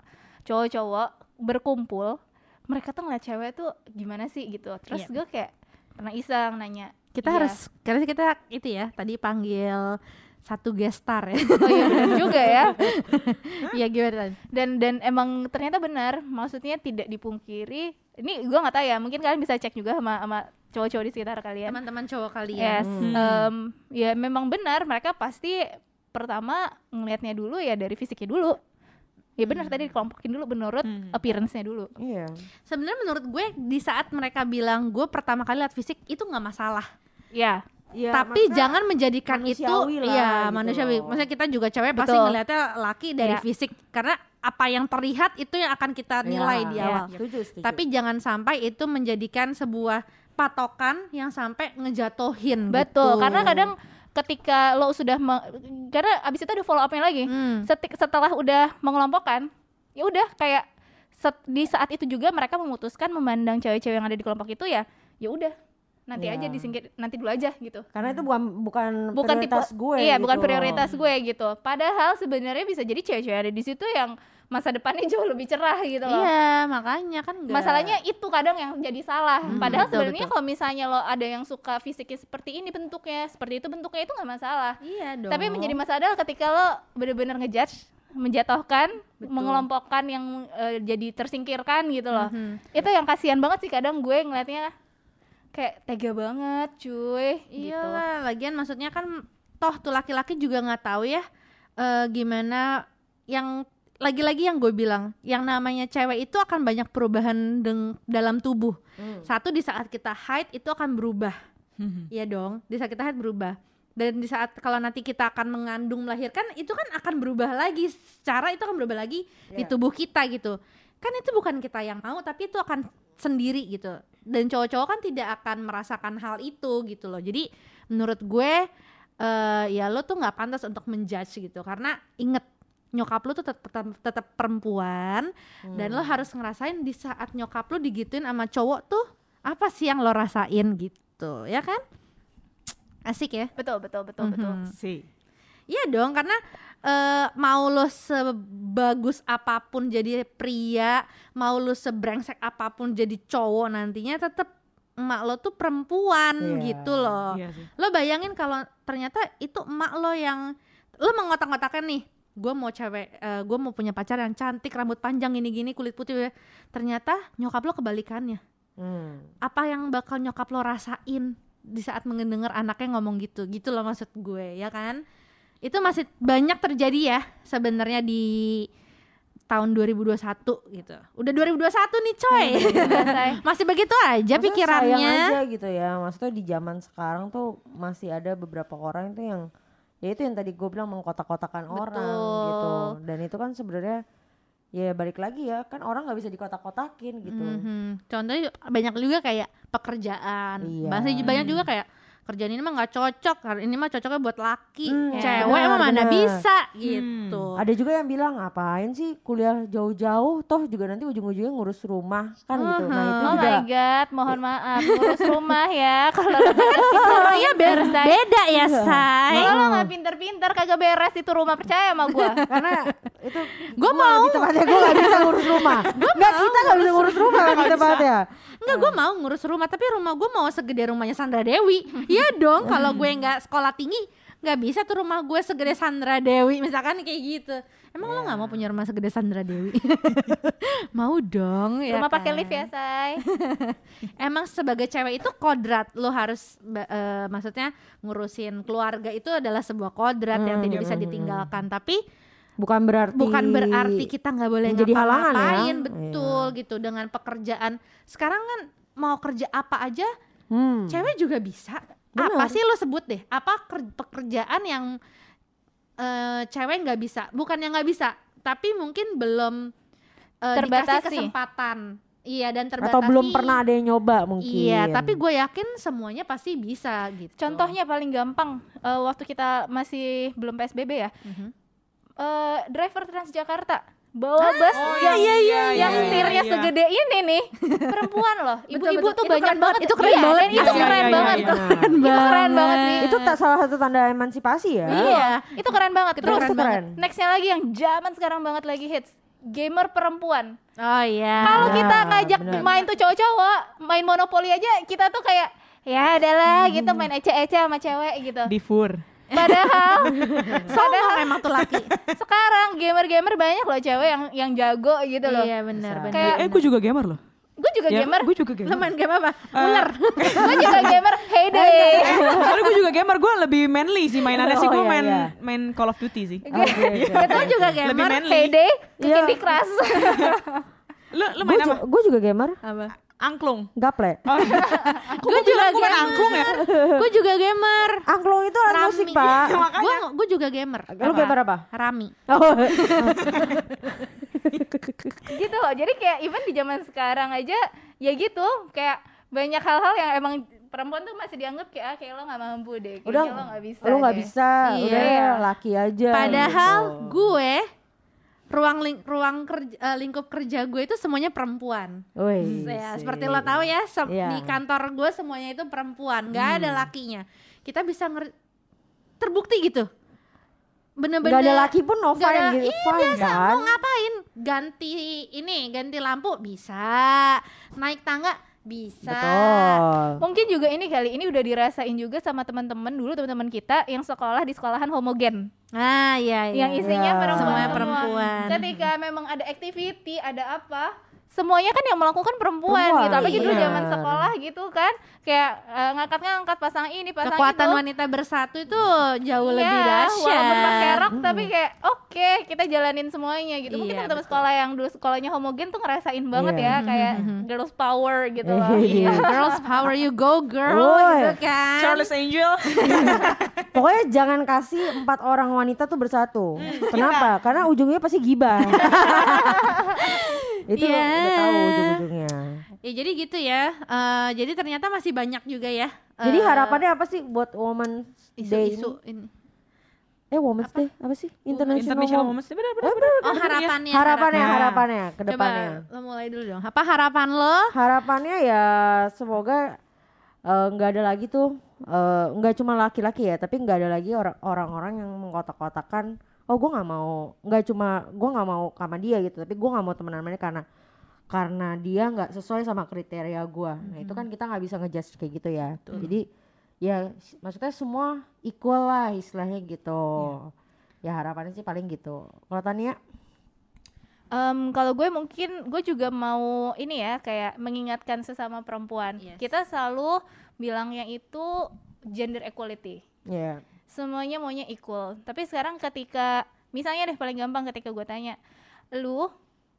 cowok-cowok berkumpul, mereka tuh ngeliat cewek tuh gimana sih gitu. Terus Iya. gue kayak pernah iseng nanya. kita "Iya." harus karena kita itu ya tadi panggil satu guest star ya Oh iya benar juga ya. Iya gimana? Dan dan emang ternyata benar, maksudnya tidak dipungkiri. Ini gue nggak tahu ya, mungkin kalian bisa cek juga sama sama cowok-cowok di sekitar kalian. teman-teman cowok kalian Yes, Hmm. em, ya memang benar mereka pasti pertama ngelihatnya dulu ya dari fisiknya dulu. Ya benar tadi dikelompokin dulu menurut Hmm. appearance-nya dulu. iya sebenarnya menurut gue di saat mereka bilang gue pertama kali lihat fisik itu nggak masalah Ya, Iya, tapi jangan menjadikan itu lah ya gitu manusiawi loh. maksudnya kita juga cewek pasti ngelihatnya laki dari Iya. fisik karena apa yang terlihat itu yang akan kita nilai Iya, di iya, awal setuju, setuju. tapi jangan sampai itu menjadikan sebuah patokan yang sampai ngejatohin betul. gitu. Karena kadang ketika lo sudah karena abis itu ada follow up-nya lagi. Hmm. Setelah udah mengelompokkan, ya udah kayak set- di saat itu juga mereka memutuskan memandang cewek-cewek yang ada di kelompok itu ya, ya udah nanti Iya. aja disingkir nanti dulu aja gitu. karena itu bukan bukan bukan tipe prioritas gue iya gitu. bukan prioritas gue gitu. Padahal sebenarnya bisa jadi cewek-cewek ada di situ yang masa depannya jauh lebih cerah gitu loh. Iya makanya kan nggak- masalahnya itu kadang yang jadi salah. Hmm, padahal sebenarnya kalau misalnya lo ada yang suka fisiknya seperti ini bentuknya seperti itu bentuknya itu nggak masalah. Iya dong. tapi menjadi masalah adalah ketika lo bener-bener ngejudge menjatuhkan Betul. mengelompokkan yang eh, jadi tersingkirkan gitu loh. Mhm. itu yang kasihan banget sih kadang gue ngeliatnya kayak tega banget cuy gitu. Iya lah, lagian maksudnya kan toh tuh laki-laki juga nggak tahu ya eh, gimana yang lagi-lagi yang gue bilang, yang namanya cewek itu akan banyak perubahan deng- dalam tubuh. Hmm. Satu di saat kita haid itu akan berubah. Iya dong. Di saat kita haid berubah. Dan di saat kalau nanti kita akan mengandung melahirkan itu kan akan berubah lagi. Secara itu akan berubah lagi di Iya. tubuh kita gitu. Kan itu bukan kita yang mau tapi itu akan sendiri gitu. Dan cowok-cowok kan tidak akan merasakan hal itu gitu loh. Jadi menurut gue eh ya lo tuh nggak pantas untuk menjudge gitu karena inget nyokap lo tuh tetap tetap, tetap perempuan dan Hmm. lo harus ngerasain di saat nyokap lo digituin sama cowok tuh apa sih yang lo rasain gitu ya kan asik ya betul betul betul betul Mhm. Iya dong karena eh, mau lo sebagus apa pun jadi pria mau lo sebrengsek apa pun jadi cowok nantinya tetap emak lo tuh perempuan Iya. gitu loh sih. lo bayangin kalau ternyata itu emak lo yang lo mengotak-ngotakkan nih gue mau cewek gue mau punya pacar yang cantik rambut panjang gini-gini kulit putih ternyata nyokap lo kebalikannya Hmm. apa yang bakal nyokap lo rasain di saat mendengar anaknya ngomong gitu gitu loh maksud gue ya kan itu masih banyak terjadi ya sebenarnya di tahun 2021 gitu udah 2021 nih coy Selesai. masih begitu aja Maksudnya sayang pikirannya aja gitu ya maksudnya di zaman sekarang tuh masih ada beberapa orang itu yang ya itu yang tadi gue bilang mengkotak-kotakan orang gitu dan itu kan sebenarnya ya balik lagi ya kan orang nggak bisa dikotak-kotakin gitu Mhm. Contohnya banyak juga kayak pekerjaan. Iya. Masih banyak juga kayak kerjaan ini mah nggak cocok, karena ini mah cocoknya buat laki, Hmm, cewek benar, mah mana benar. bisa gitu. ada juga yang bilang ngapain sih kuliah jauh-jauh toh juga nanti ujung-ujungnya ngurus rumah kan gitu nah itu Oh juga my god, mohon maaf ngurus rumah ya. Kalau kan Iya be- beda ya, Say. Kalau lo nggak pinter-pinter kagak beres itu rumah percaya sama gua. karena itu Gua gua mau. lebih tepatnya gue gak bisa ngurus rumah nggak kita gak bisa ngurus rumah lebih tepatnya Enggak, gue mau ngurus rumah, tapi rumah gue mau segede rumahnya Sandra Dewi. Iya dong, kalau gue nggak sekolah tinggi, nggak bisa tuh rumah gue segede Sandra Dewi, misalkan kayak gitu. Emang lo nggak mau punya rumah segede Sandra Dewi? mau dong, ya rumah pakai kan? lift ya, say. Emang sebagai cewek itu kodrat lo harus eh, maksudnya ngurusin keluarga itu adalah sebuah kodrat yang tidak bisa ditinggalkan. Tapi bukan berarti bukan berarti kita nggak boleh menjadi halangan ya. Iya. betul gitu dengan pekerjaan. Sekarang kan mau kerja apa aja hmm. cewek juga bisa. Benar. Apa sih lo sebut deh? Apa ker- pekerjaan yang eh, cewek nggak bisa? Bukan yang nggak bisa, tapi mungkin belum dikasih Terbatasi. kesempatan. Iya dan terbatasi. atau belum pernah ada yang nyoba mungkin Iya, tapi gue yakin semuanya pasti bisa gitu. Contohnya paling gampang eh, waktu kita masih belum PSBB ya. Mhm. eh, driver Transjakarta bawa bus? Oh, yang iya, iya, yang iya, setirnya iya. segede ini nih. Perempuan loh. Ibu-ibu tuh Itu banyak keren banget. banget, itu keren Iya, banget. dan itu Iya, keren iya, banget iya, itu iya. itu keren banget. sih itu tak salah satu tanda emansipasi ya? Iya. itu keren banget Itu terus keren banget. nextnya lagi yang zaman sekarang banget lagi hits. Gamer perempuan. Oh iya. kalau Ya, kita ngajak benar. main tuh cowok-cowok main monopoli aja kita tuh kayak ya adalah gitu main ece-ece sama cewek gitu. Di fur padahal Sombong emang tuh laki. sekarang gamer-gamer banyak loh cewek yang yang jago gitu loh Iya benar. Kayak- eh gue juga gamer loh gue juga Ya, gamer gue juga Lo gamer main game apa? Ular. gue juga gamer heyday soalnya gue juga gamer gue lebih manly sih mainannya sih Oh, gue iya, main iya. main Call of Duty sih Oke, oke. Betul juga lebih gamer. manly heyday Iya. Candy Crush lu lu main apa gue juga gamer Apa? Angklung gaple oh, Gue juga gamer. angklung ya Gue juga gamer. angklung itu alat Rami. musik pak Gue gue juga gamer. lu gamer apa Rami. oh, gitu loh jadi kayak even di zaman sekarang aja ya gitu kayak banyak hal-hal yang emang perempuan tuh masih dianggap kayak ah kayak lo nggak mampu deh kayaknya udah lo nggak bisa lu nggak deh." bisa Iya. udah laki aja Padahal gitu. gue ruang ling- ruang kerja, eh, lingkup kerja gue itu semuanya perempuan. Wih, Ya, seperti lo tahu ya, se- Iya. di kantor gue semuanya itu perempuan, nggak ada lakinya. Kita bisa nger- terbukti gitu. Bener-bener nggak ada laki pun no ada- gitu iya, biasa kan mau ngapain ganti ini ganti lampu bisa naik tangga bisa betul mungkin juga ini kali ini udah dirasain juga sama teman-teman dulu teman-teman kita yang sekolah di sekolahan homogen nah iya iya yang isinya Iya. perempuan semua. perempuan. ketika memang ada activity ada apa semuanya kan yang melakukan perempuan, Perempuan, gitu apalagi dulu iya. zaman sekolah gitu kan. Kayak eh, ngangkat-ngangkat pasang ini pasang kekuatan itu wanita bersatu itu jauh Iya, lebih dahsyat walaupun pakai rok tapi kayak oke kita jalanin semuanya gitu. Mungkin Iya, teman-teman sekolah yang dulu sekolahnya homogen tuh ngerasain banget Iya. ya kayak girls power gitu loh. Iya. girls power you go girl Woi. gitu kan. Charles Angel. Pokoknya jangan kasih empat orang wanita tuh bersatu. Kenapa? karena ujungnya pasti gibah itu Iya. udah tahu ujung-ujungnya. Ya jadi gitu ya. Eh, jadi ternyata masih banyak juga ya. Jadi eh, harapannya apa sih buat Women's Day isu-isu ini? eh Women's Day apa sih? International, International Women- Women's Day. Benar Eh, benar. bener, oh harapannya harapannya harapan. harapannya ke Coba depannya. lo mulai dulu dong. Apa harapan lo? Harapannya ya semoga eh, nggak ada lagi tuh eh, nggak cuma laki-laki ya tapi nggak ada lagi orang- orang-orang yang mengkotak-kotakan oh gue nggak mau. Nggak cuma gue nggak mau sama dia gitu tapi gue nggak mau temenan sama dia karena karena dia nggak sesuai sama kriteria gue nah itu kan kita nggak bisa ngejudge kayak gitu ya. Jadi ya maksudnya semua equal lah istilahnya gitu. Ya harapannya sih paling gitu. Kalau Tania? Em, kalau gue mungkin gue juga mau ini ya kayak mengingatkan sesama perempuan. Yes. kita selalu bilangnya itu gender equality. Ya semuanya maunya equal. Tapi sekarang ketika misalnya deh paling gampang ketika gue tanya lu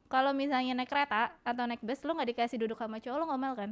kalau misalnya naik kereta atau naik bus lu nggak dikasih duduk sama cowok lu ngomel kan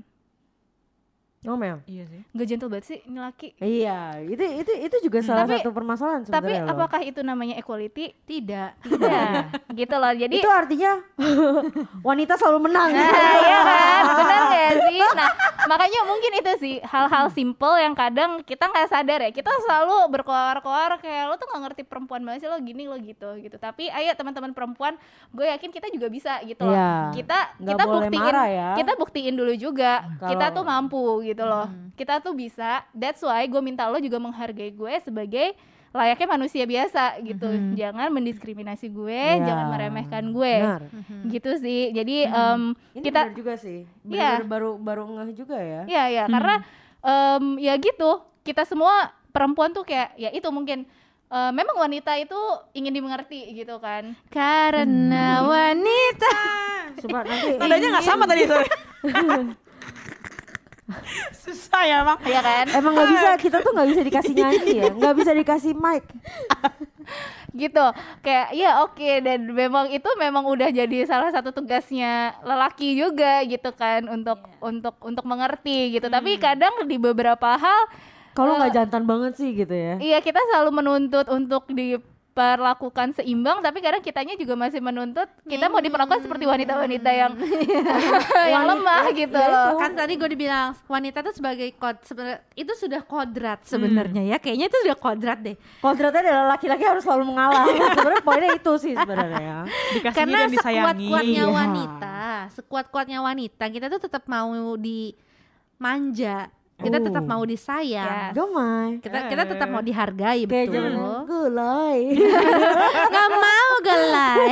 Ngomel. Iya sih. Gak gentle banget sih ini laki. Iya, itu itu itu juga salah Tapi- satu permasalahan Tapi sebenarnya loh. apakah itu namanya equality? Tidak. Tidak. gitu loh. Jadi itu artinya wanita selalu menang. Nah, iya kan, benar gak sih? Nah, makanya mungkin itu sih hal-hal simple yang kadang kita nggak sadar ya. Kita selalu berkoar-koar kayak lo tuh nggak ngerti perempuan banget sih lo gini lo gitu gitu. Tapi ayo teman-teman perempuan, gue yakin kita juga bisa gitu loh. Iya. Kita Nggak kita boleh buktiin, marah ya. kita buktiin dulu juga Kalau- kita tuh mampu gitu loh. Kita tuh bisa. That's why gue minta lo juga menghargai gue sebagai layaknya manusia biasa gitu. Jangan mendiskriminasi gue, Iya. jangan meremehkan gue. Benar. Gitu sih. Jadi em, Ini kita benar juga sih. Benar baru baru ngeh juga ya. Iya ya, karena em, ya gitu. Kita semua perempuan tuh kayak ya itu mungkin eh, memang wanita itu ingin dimengerti gitu kan. Karena wanita. Coba nanti nggak sama tadi sorry. Susah ya emang. Iya kan? Emang nggak bisa kita tuh nggak bisa dikasih nyanyi ya, nggak bisa dikasih mic. gitu. Kayak ya oke dan memang itu memang udah jadi salah satu tugasnya lelaki juga gitu kan untuk untuk untuk mengerti gitu. Tapi kadang di beberapa hal Kalau nggak jantan banget sih gitu ya. Iya kita selalu menuntut untuk diperlakukan seimbang tapi kadang kitanya juga masih menuntut kita mau diperlakukan seperti wanita-wanita yang yang lemah gitu loh. Kan tadi gue dibilang wanita tuh sebagai kod itu sudah kodrat sebenarnya ya. Kayaknya itu sudah kodrat deh. Kodratnya adalah laki-laki harus selalu mengalah. sebenarnya poinnya itu sih sebenarnya ya. Karena dan disayangi. sekuat-kuatnya Iya. wanita, sekuat-kuatnya wanita, kita tuh tetap mau dimanja. Kita tetap mau disayang. Yes. Kita kita tetap mau dihargai Kayak betul. zaman gulai. Nggak mau gelai.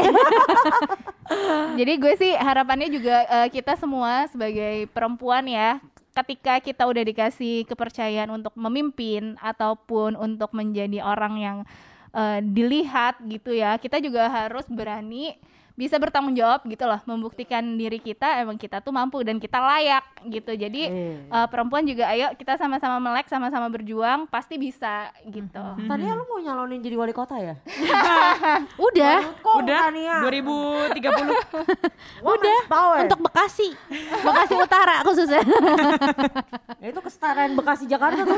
Jadi gue sih harapannya juga eh, kita semua sebagai perempuan ya ketika kita udah dikasih kepercayaan untuk memimpin ataupun untuk menjadi orang yang eh, dilihat gitu ya kita juga harus berani bisa bertanggung jawab gitu loh membuktikan diri kita emang kita tuh mampu dan kita layak gitu jadi Iya. eh, perempuan juga ayo kita sama-sama melek sama-sama berjuang pasti bisa gitu Tania lu mau nyalonin jadi wali kota ya? Udah, Kok Udah Tania? 2030 Udah. Power. untuk Bekasi. Bekasi Utara khususnya. Ya, itu kesetaraan Bekasi Jakarta tuh.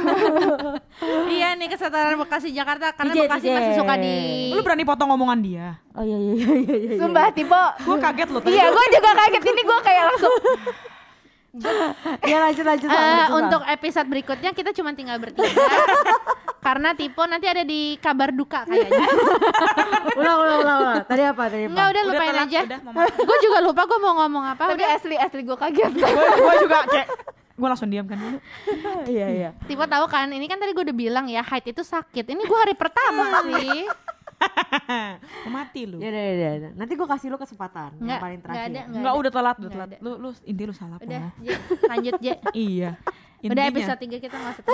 iya nih kesetaraan Bekasi Jakarta karena Bekasi masih suka di Lu berani potong omongan dia Oh iya iya iya iya. iya. sumpah tipe Gue kaget loh tadi iya gue juga kaget ini gue kayak langsung Ya lanjut lanjut. Eh, Bang, lanjut, Bang. untuk episode berikutnya kita cuma tinggal bertiga karena Tipo nanti ada di kabar duka kayaknya. ulang ulang ulang. ulang. Tadi apa tadi apa? Enggak udah lupain aja. udah, Mama. gue juga lupa gue mau ngomong apa. tapi Udah. asli asli gue kaget Gue juga kayak Gue langsung diam kan dulu Iya iya. Tipo tahu kan, ini kan tadi gue udah bilang ya haid itu sakit. Ini gue hari pertama sih. Mau mati lu Ya udah ya udah. Nanti gue kasih lu kesempatan Nggak, yang paling nggak terakhir. ada, nggak Enggak ada. udah telat udah telat ada. Lu, lu inti lu salah Udah. Je. lanjut Je. Iya Udah Intinya. episode 3 kita gak usah.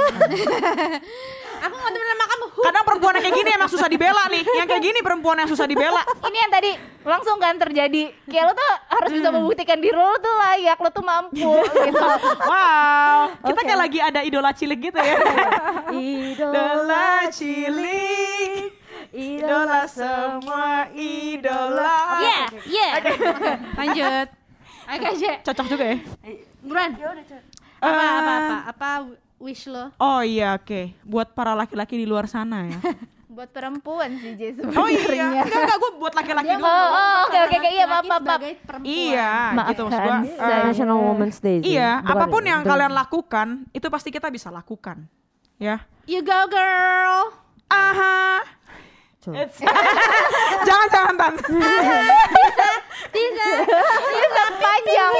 Aku gak temenan sama kamu. Kadang perempuan yang kayak gini emang susah dibela nih Yang kayak gini perempuan yang susah dibela ini yang tadi langsung kan terjadi kayak lo tuh harus bisa membuktikan diri lo tuh layak lo tuh mampu gitu Wow Kita Oke. kayak lagi ada idola cilik gitu ya Idola cilik idola semua idola Iya, iya. Oke, lanjut. Oke, Je. Cocok juga ya Buruan. Apa, apa, apa, apa wish lo? Oh iya oke Buat para laki-laki di luar sana ya buat perempuan sih Jay Oh iya sebenarnya Enggak enggak gue buat laki-laki dulu oh oh, oke oke oke iya maaf maaf maaf. Iya gitu maksud gue saya. National Women's Day. sih. Iya, Bukan- apa pun yang kalian lakukan, itu pasti kita bisa lakukan. Ya. You go girl. Aha. Jangan jangan tan. Bisa. ini sangat panjang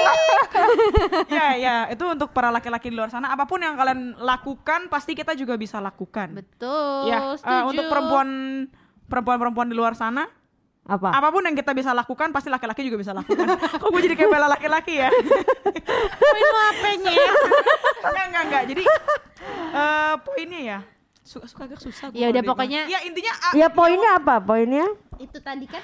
ya ya, itu untuk para laki-laki di luar sana, apa pun yang kalian lakukan pasti kita juga bisa lakukan. Betul. ya, eh, setuju. untuk perempuan perempuan-perempuan di luar sana, Apa? apa pun yang kita bisa lakukan pasti laki-laki juga bisa lakukan. Kok gue jadi kayak bela laki-laki ya? Poin lo apanya? enggak enggak enggak. Jadi eh poinnya ya suka suka agak susah. gua Ya udah, pokoknya- ya intinya ah, Ya poinnya apa? Poinnya Itu tadi kan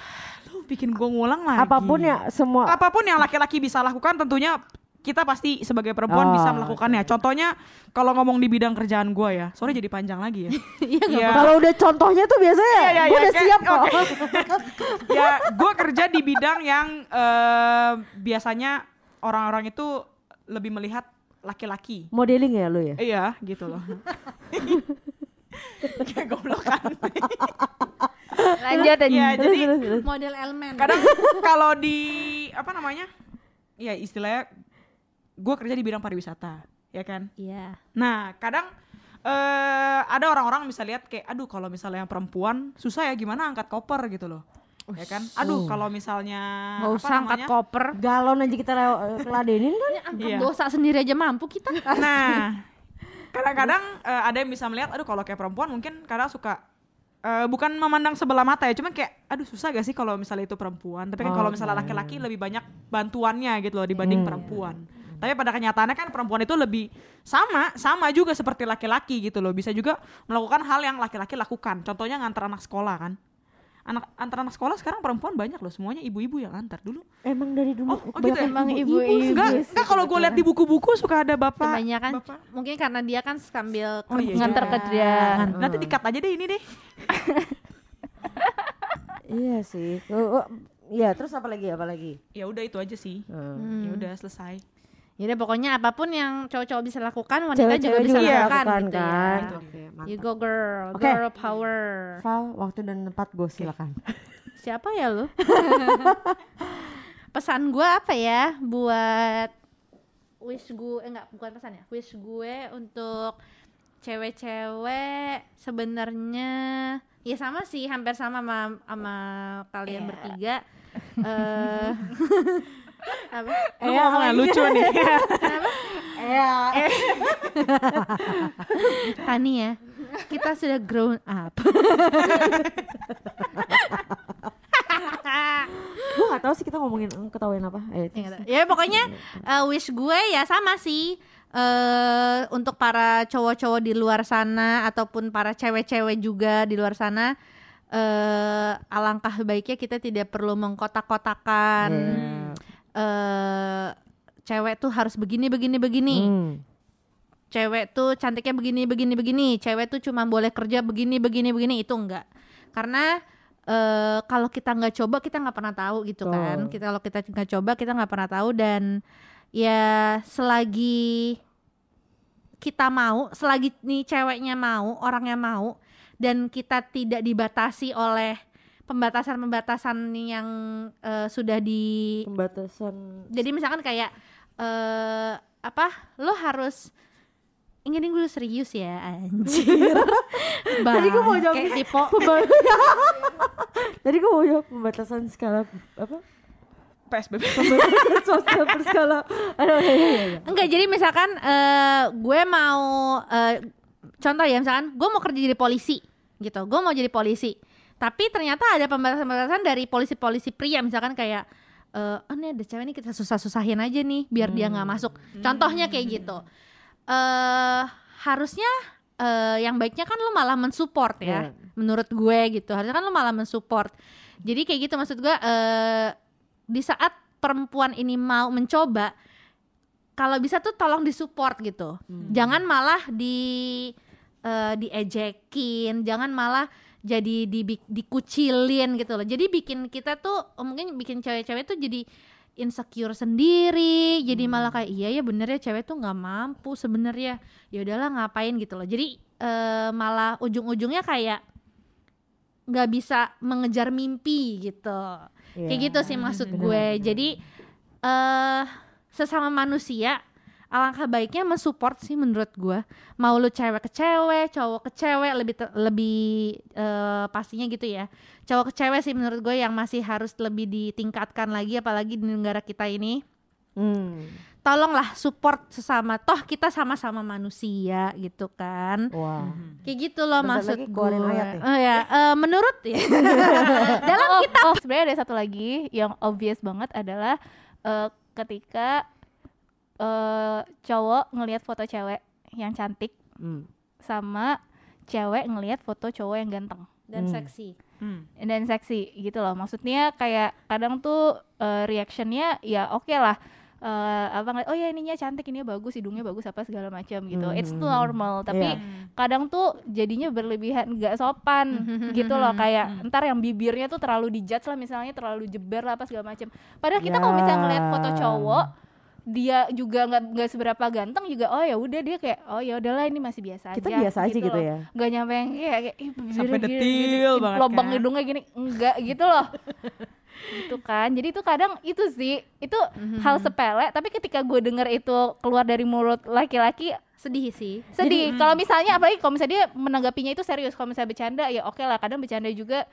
lu bikin gue ngulang lagi. apa pun ya semua. apa pun yang laki-laki bisa lakukan tentunya kita pasti sebagai perempuan Oh, bisa melakukannya. Contohnya kalau ngomong di bidang kerjaan gua ya, sorry jadi panjang lagi ya. Iya Iya. Kalau udah contohnya tuh biasanya Iya, iya, gue iya, udah kayak- siap kok. oke. ya, gue kerja di bidang yang eh, biasanya orang-orang itu lebih melihat laki-laki. Modeling ya lu ya? Iya, gitu loh. Kayak goblok kan. Lanjut aja. Terus, jadi terus, terus. model elemen kadang kalau di apa namanya? Ya istilahnya gue kerja di bidang pariwisata, ya kan? iya Nah, kadang eh ada orang-orang bisa lihat kayak aduh kalau misalnya yang perempuan susah ya gimana angkat koper gitu loh. Ya kan? Aduh, kalau misalnya nggak usah angkat namanya? koper Galon aja kita lew- ladenin kan? angkat Iya. dosa sendiri aja mampu kita Nah, kadang-kadang eh, ada yang bisa melihat, aduh kalau kayak perempuan mungkin kadang suka eh, bukan memandang sebelah mata ya, cuman kayak, aduh susah gak sih kalau misalnya itu perempuan. Tapi kan kalau misalnya Oke. laki-laki lebih banyak bantuannya gitu loh dibanding perempuan. Tapi pada kenyataannya kan perempuan itu lebih sama, sama juga seperti laki-laki gitu loh. Bisa juga melakukan hal yang laki-laki lakukan. Contohnya ngantar anak sekolah kan. Anak antar anak sekolah sekarang perempuan banyak loh, semuanya ibu-ibu yang antar dulu. Emang dari dulu Oh, oh gitu ya? Emang ibu-ibu Enggak, enggak kalau gue lihat di buku-buku suka ada bapak. kebanyakan bapak. mungkin karena dia kan sambil Oh, iya, nganter kerja. kerja. Nanti dikat aja deh ini deh. Iya sih. Oh, oh, Iya, terus apa lagi? Apa lagi? Ya udah itu aja sih. Hmm. Ya udah selesai. Jadi pokoknya apa pun yang cowok-cowok bisa lakukan, wanita juga Cewek-cewek bisa juga lakukan lakukan gitu ya. kan. Itu Oke, You mantap. go girl, Oke. girl power. Val, waktu dan tempat gue silakan. Siapa ya lu? pesan gue apa ya buat wish gue eh, enggak bukan pesan ya wish gue untuk cewek-cewek sebenarnya ya sama sih hampir sama sama, sama kalian Iya. bertiga eh apa Lu ngomong yang lucu nih. Iya. Tani ya kita sudah grown up gue gak tahu sih kita ngomongin ketawain apa. Eh, Ya, ya pokoknya uh, wish gue ya sama sih eh untuk para cowok-cowok di luar sana ataupun para cewek-cewek juga di luar sana eh alangkah baiknya kita tidak perlu mengkotak-kotakan Iya. Eh cewek tuh harus begini begini begini. Hmm. cewek tuh cantiknya begini begini begini. Cewek tuh cuma boleh kerja begini begini begini. Itu enggak. Karena eh kalau kita nggak coba kita nggak pernah tahu gitu Betul. kan. Kita kalau kita nggak coba kita nggak pernah tahu. Dan ya selagi kita mau selagi nih ceweknya mau orangnya mau dan kita tidak dibatasi oleh pembatasan-pembatasan yang eh, sudah di Pembatasan. jadi misalkan kayak eh apa lo harus ini gue serius ya anjir Tadi gue mau jawab kayak tipe Tadi gue mau jawab pembatasan skala apa? PSBB. Pembatasan sosial berskala. Aduh, iya, iya, iya. enggak jadi misalkan eh gue mau eh, contoh ya misalkan gue mau kerja jadi polisi gitu gue mau jadi polisi tapi ternyata ada pembatasan-pembatasan dari polisi-polisi pria. Misalkan kayak eh oh ini ada cewek nih kita susah-susahin aja nih biar dia nggak masuk. Contohnya kayak gitu. Eh harusnya eh yang baiknya kan lu malah mensupport ya Iya. menurut gue gitu. Harusnya kan lu malah mensupport. Jadi kayak gitu maksud gue eh di saat perempuan ini mau mencoba kalau bisa tuh tolong disupport gitu. Jangan malah di eh, diejekin jangan malah jadi di, dikucilin gitu loh. Jadi bikin kita tuh eh, mungkin bikin cewek-cewek tuh jadi insecure sendiri jadi malah kayak iya ya bener ya cewek tuh nggak mampu sebenarnya. Ya udahlah ngapain gitu loh. Jadi eh, malah ujung-ujungnya kayak nggak bisa mengejar mimpi gitu. Kayak Iya. gitu sih maksud gue. jadi eh sesama manusia alangkah baiknya mensupport sih menurut gue mau lu cewek ke cewek cowok ke cewek lebih te- lebih eh, pastinya gitu ya. Cowok ke cewek sih menurut gue yang masih harus lebih ditingkatkan lagi apalagi di negara kita ini. Hmm. tolonglah support sesama toh kita sama-sama manusia gitu kan. Wah. kayak gitu loh Bentar maksud gue keluarin ayat nih. Oh ya, eh, menurut ya. Dalam oh, oh, sebenarnya ada satu lagi yang obvious banget adalah eh, ketika eh, cowok ngelihat foto cewek yang cantik Hmm. sama cewek ngelihat foto cowok yang ganteng. Dan Hmm. seksi. Hmm. dan seksi gitu loh. Maksudnya kayak kadang tuh eh, reactionnya ya oke lah. Eh, apa ngeliat, oh ya ininya cantik ininya bagus hidungnya bagus apa segala macam gitu. It's Hmm. normal. Tapi Iya. kadang tuh jadinya berlebihan nggak sopan gitu loh. Kayak ntar yang bibirnya tuh terlalu dijudge lah misalnya terlalu jeber lah apa segala macam. Padahal kita kalau misalnya ngeliat foto cowok dia juga nggak nggak seberapa ganteng juga oh ya udah dia kayak oh ya udahlah ini masih biasa Kita aja biasa aja gitu loh. ya. nggak nyampe yang kayak, kayak ih, Sampai gini, detil gini, banget lubang kan. hidungnya gini enggak gitu loh gitu kan jadi itu kadang itu sih itu Mhm. hal sepele tapi ketika gue denger itu keluar dari mulut laki-laki sedih sih sedih kalau misalnya apalagi kalau misalnya dia menanggapinya itu serius kalau misalnya bercanda ya oke lah kadang bercanda juga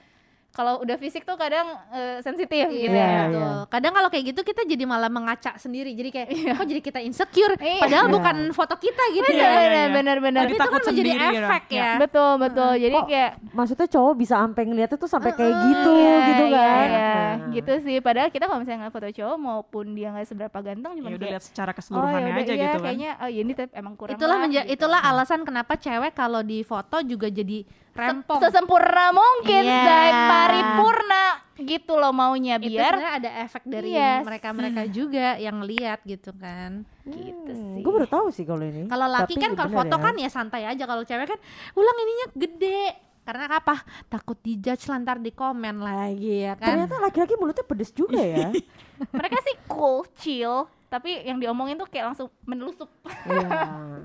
kalau udah fisik tuh kadang eh, sensitif gitu Iya, ya Betul. iya. Kadang kalau kayak gitu kita jadi malah mengaca sendiri. Jadi kayak kok jadi kita insecure Iya. padahal Iya. bukan foto kita gitu benar ya. iya, iya. benar benar benar Tapi itu takut kan menjadi sendiri, efek ya. ya. betul betul jadi Kok kayak Maksudnya cowok bisa sampai ngeliatnya tuh sampai kayak gitu Iya, gitu iya, kan. iya. Nah. gitu sih padahal kita kalau misalnya ngeliat foto cowok maupun dia nggak seberapa ganteng cuma Ya udah lihat secara oh keseluruhannya yaudah, aja iya, gitu kan. kayaknya oh ya ini tapi emang kurang Itulah lah, menja- gitu. itulah alasan kenapa cewek kalau di foto juga jadi rempong. sesempurna mungkin Iya. say, paripurna gitu loh maunya itu biar sebenarnya ada efek dari Yes. mereka-mereka juga yang lihat gitu kan. gitu Hmm, sih gue baru tahu sih kalau ini. Kalau laki Tapi kan kalau foto ya. kan ya santai aja. Kalau cewek kan ulang ininya gede. Karena apa? Takut dijudge lantar di komen lagi ya kan. Ternyata laki-laki mulutnya pedes juga ya. mereka sih cool chill tapi yang diomongin tuh kayak langsung menelusup Iya.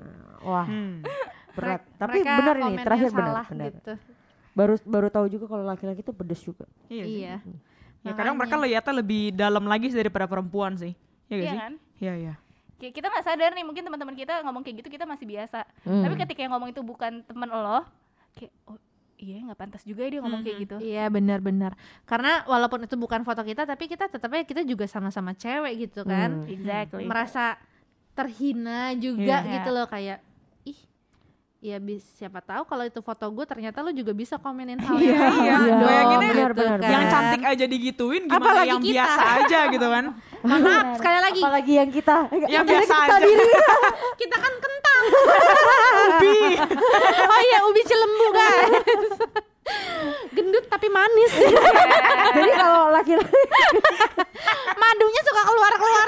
Wah, Hmm. Berat. Mereka- Tapi benar ini, terakhir benar, benar. gitu. Baru baru tahu juga kalau laki-laki tuh pedes juga. Iya. sih. Iya. Ya kadang mereka lihatnya lebih dalam lagi sih daripada perempuan sih. Iya gak Iya sih? kan Iya, iya. Kayak kita nggak sadar nih mungkin teman-teman kita ngomong kayak gitu kita masih biasa Hmm. tapi ketika yang ngomong itu bukan teman lo kayak oh iya nggak pantas juga ya dia ngomong kayak gitu Iya benar-benar. Karena walaupun itu bukan foto kita, tapi kita tetapnya kita juga sama-sama cewek gitu kan. Hmm. exactly Merasa terhina juga Iya. gitu loh kayak ya bis siapa tahu kalau itu foto gue ternyata lu juga bisa komenin hal Iya, yang sama iya. dong, Bayanginnya gitu benar, benar, kan. Yang cantik aja digituin gimana Apalagi yang kita. biasa aja gitu kan. Maaf sekali lagi Apalagi yang kita yang biasa kita aja. diri. kita kan kentang. Ubi. oh iya ubi cilembu guys. Gendut tapi manis. Jadi kalau laki-laki Madunya suka keluar-keluar.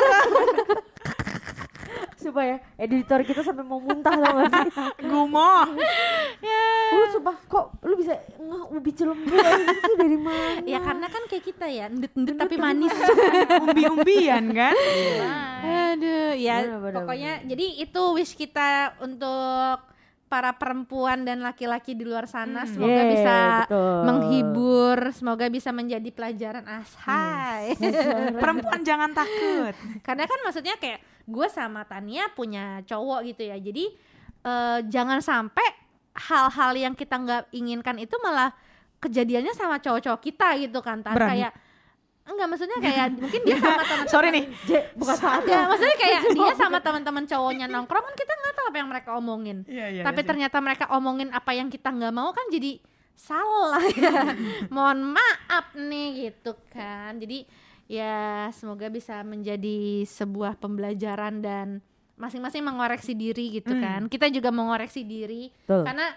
Supaya editor kita sampai mau muntah tau gak sih? Gumoh. Lu sumpah kok lu bisa ngeh ubi cilembu itu dari mana? ya karena kan kayak kita ya, endut-endut tapi manis. Umbi-umbian kan. Aduh, ya Bener, bener, pokoknya jadi itu wish kita untuk para perempuan dan laki-laki di luar sana semoga Yeah, bisa betul. menghibur, semoga bisa menjadi pelajaran ashai. Perempuan jangan takut. Karena kan maksudnya kayak gue sama Tania punya cowok gitu ya. Jadi eh, jangan sampai hal-hal yang kita nggak inginkan itu malah kejadiannya sama cowok-cowok kita gitu kan. Tan. Kayak enggak maksudnya kayak mungkin dia sama teman Sorry nih. J, bukan saat Ya, maksudnya kayak dia sama teman-teman cowoknya nongkrong kan kita nggak tahu apa yang mereka omongin. Iya, iya. Tapi ternyata mereka omongin apa yang kita nggak mau kan jadi salah ya. Mohon maaf nih gitu kan. Jadi ya semoga bisa menjadi sebuah pembelajaran dan masing-masing mengoreksi diri gitu Hmm. kan. Kita juga mengoreksi diri Betul. karena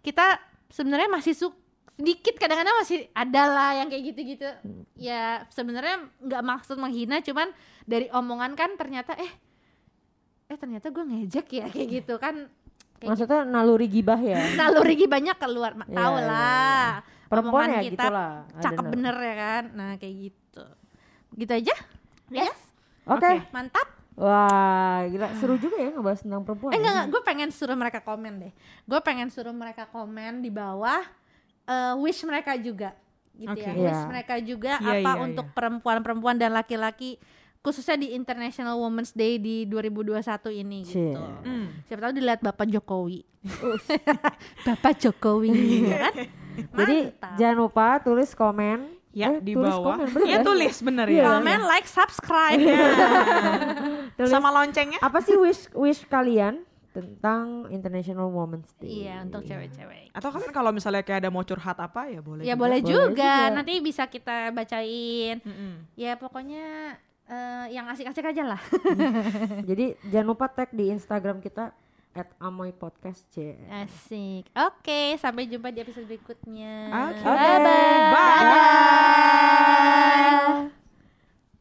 kita sebenarnya masih su sedikit kadang-kadang masih ada lah yang kayak gitu-gitu ya sebenarnya nggak maksud menghina cuman dari omongan kan ternyata eh eh ternyata gue ngejek ya kayak gitu kan kayak Maksudnya naluri gibah ya. gitu. naluri banyak keluar Ma- Iya, tahu iya, lah Perempuan Omongan ya kita gitu lah. Cakep bener ya kan nah kayak gitu gitu aja yes Oke. Oke. mantap Wah, gila seru juga ya ngebahas tentang perempuan. Eh ya. enggak, enggak, gue pengen suruh mereka komen deh. Gue pengen suruh mereka komen di bawah eh, wish mereka juga gitu Oke. ya. Iya. Wish mereka juga Iya, apa iya, untuk iya. perempuan-perempuan dan laki-laki khususnya di International Women's Day di 2021 ini Cie. gitu. Hmm. Siapa tahu dilihat Bapak Jokowi. Bapak Jokowi ya kan? Jadi Mantap. jangan lupa tulis komen. Ya, Eh, di tulis bawah. komen, bener Iya ya? tulis bener Iya. ya. Komen, like, subscribe. Tulis Sama loncengnya. apa sih wish wish kalian tentang International Women's Day? iya, untuk cewek-cewek. Atau kan kalau misalnya kayak ada mau curhat apa ya boleh. Ya juga. boleh Boleh juga. juga. Nanti bisa kita bacain. Mm-mm. Ya pokoknya eh, yang asik-asik aja lah. Jadi jangan lupa tag di Instagram kita at Amoy Podcast C. Asik. Oke, sampai jumpa di episode berikutnya. Oke. Oke, Bye. bye.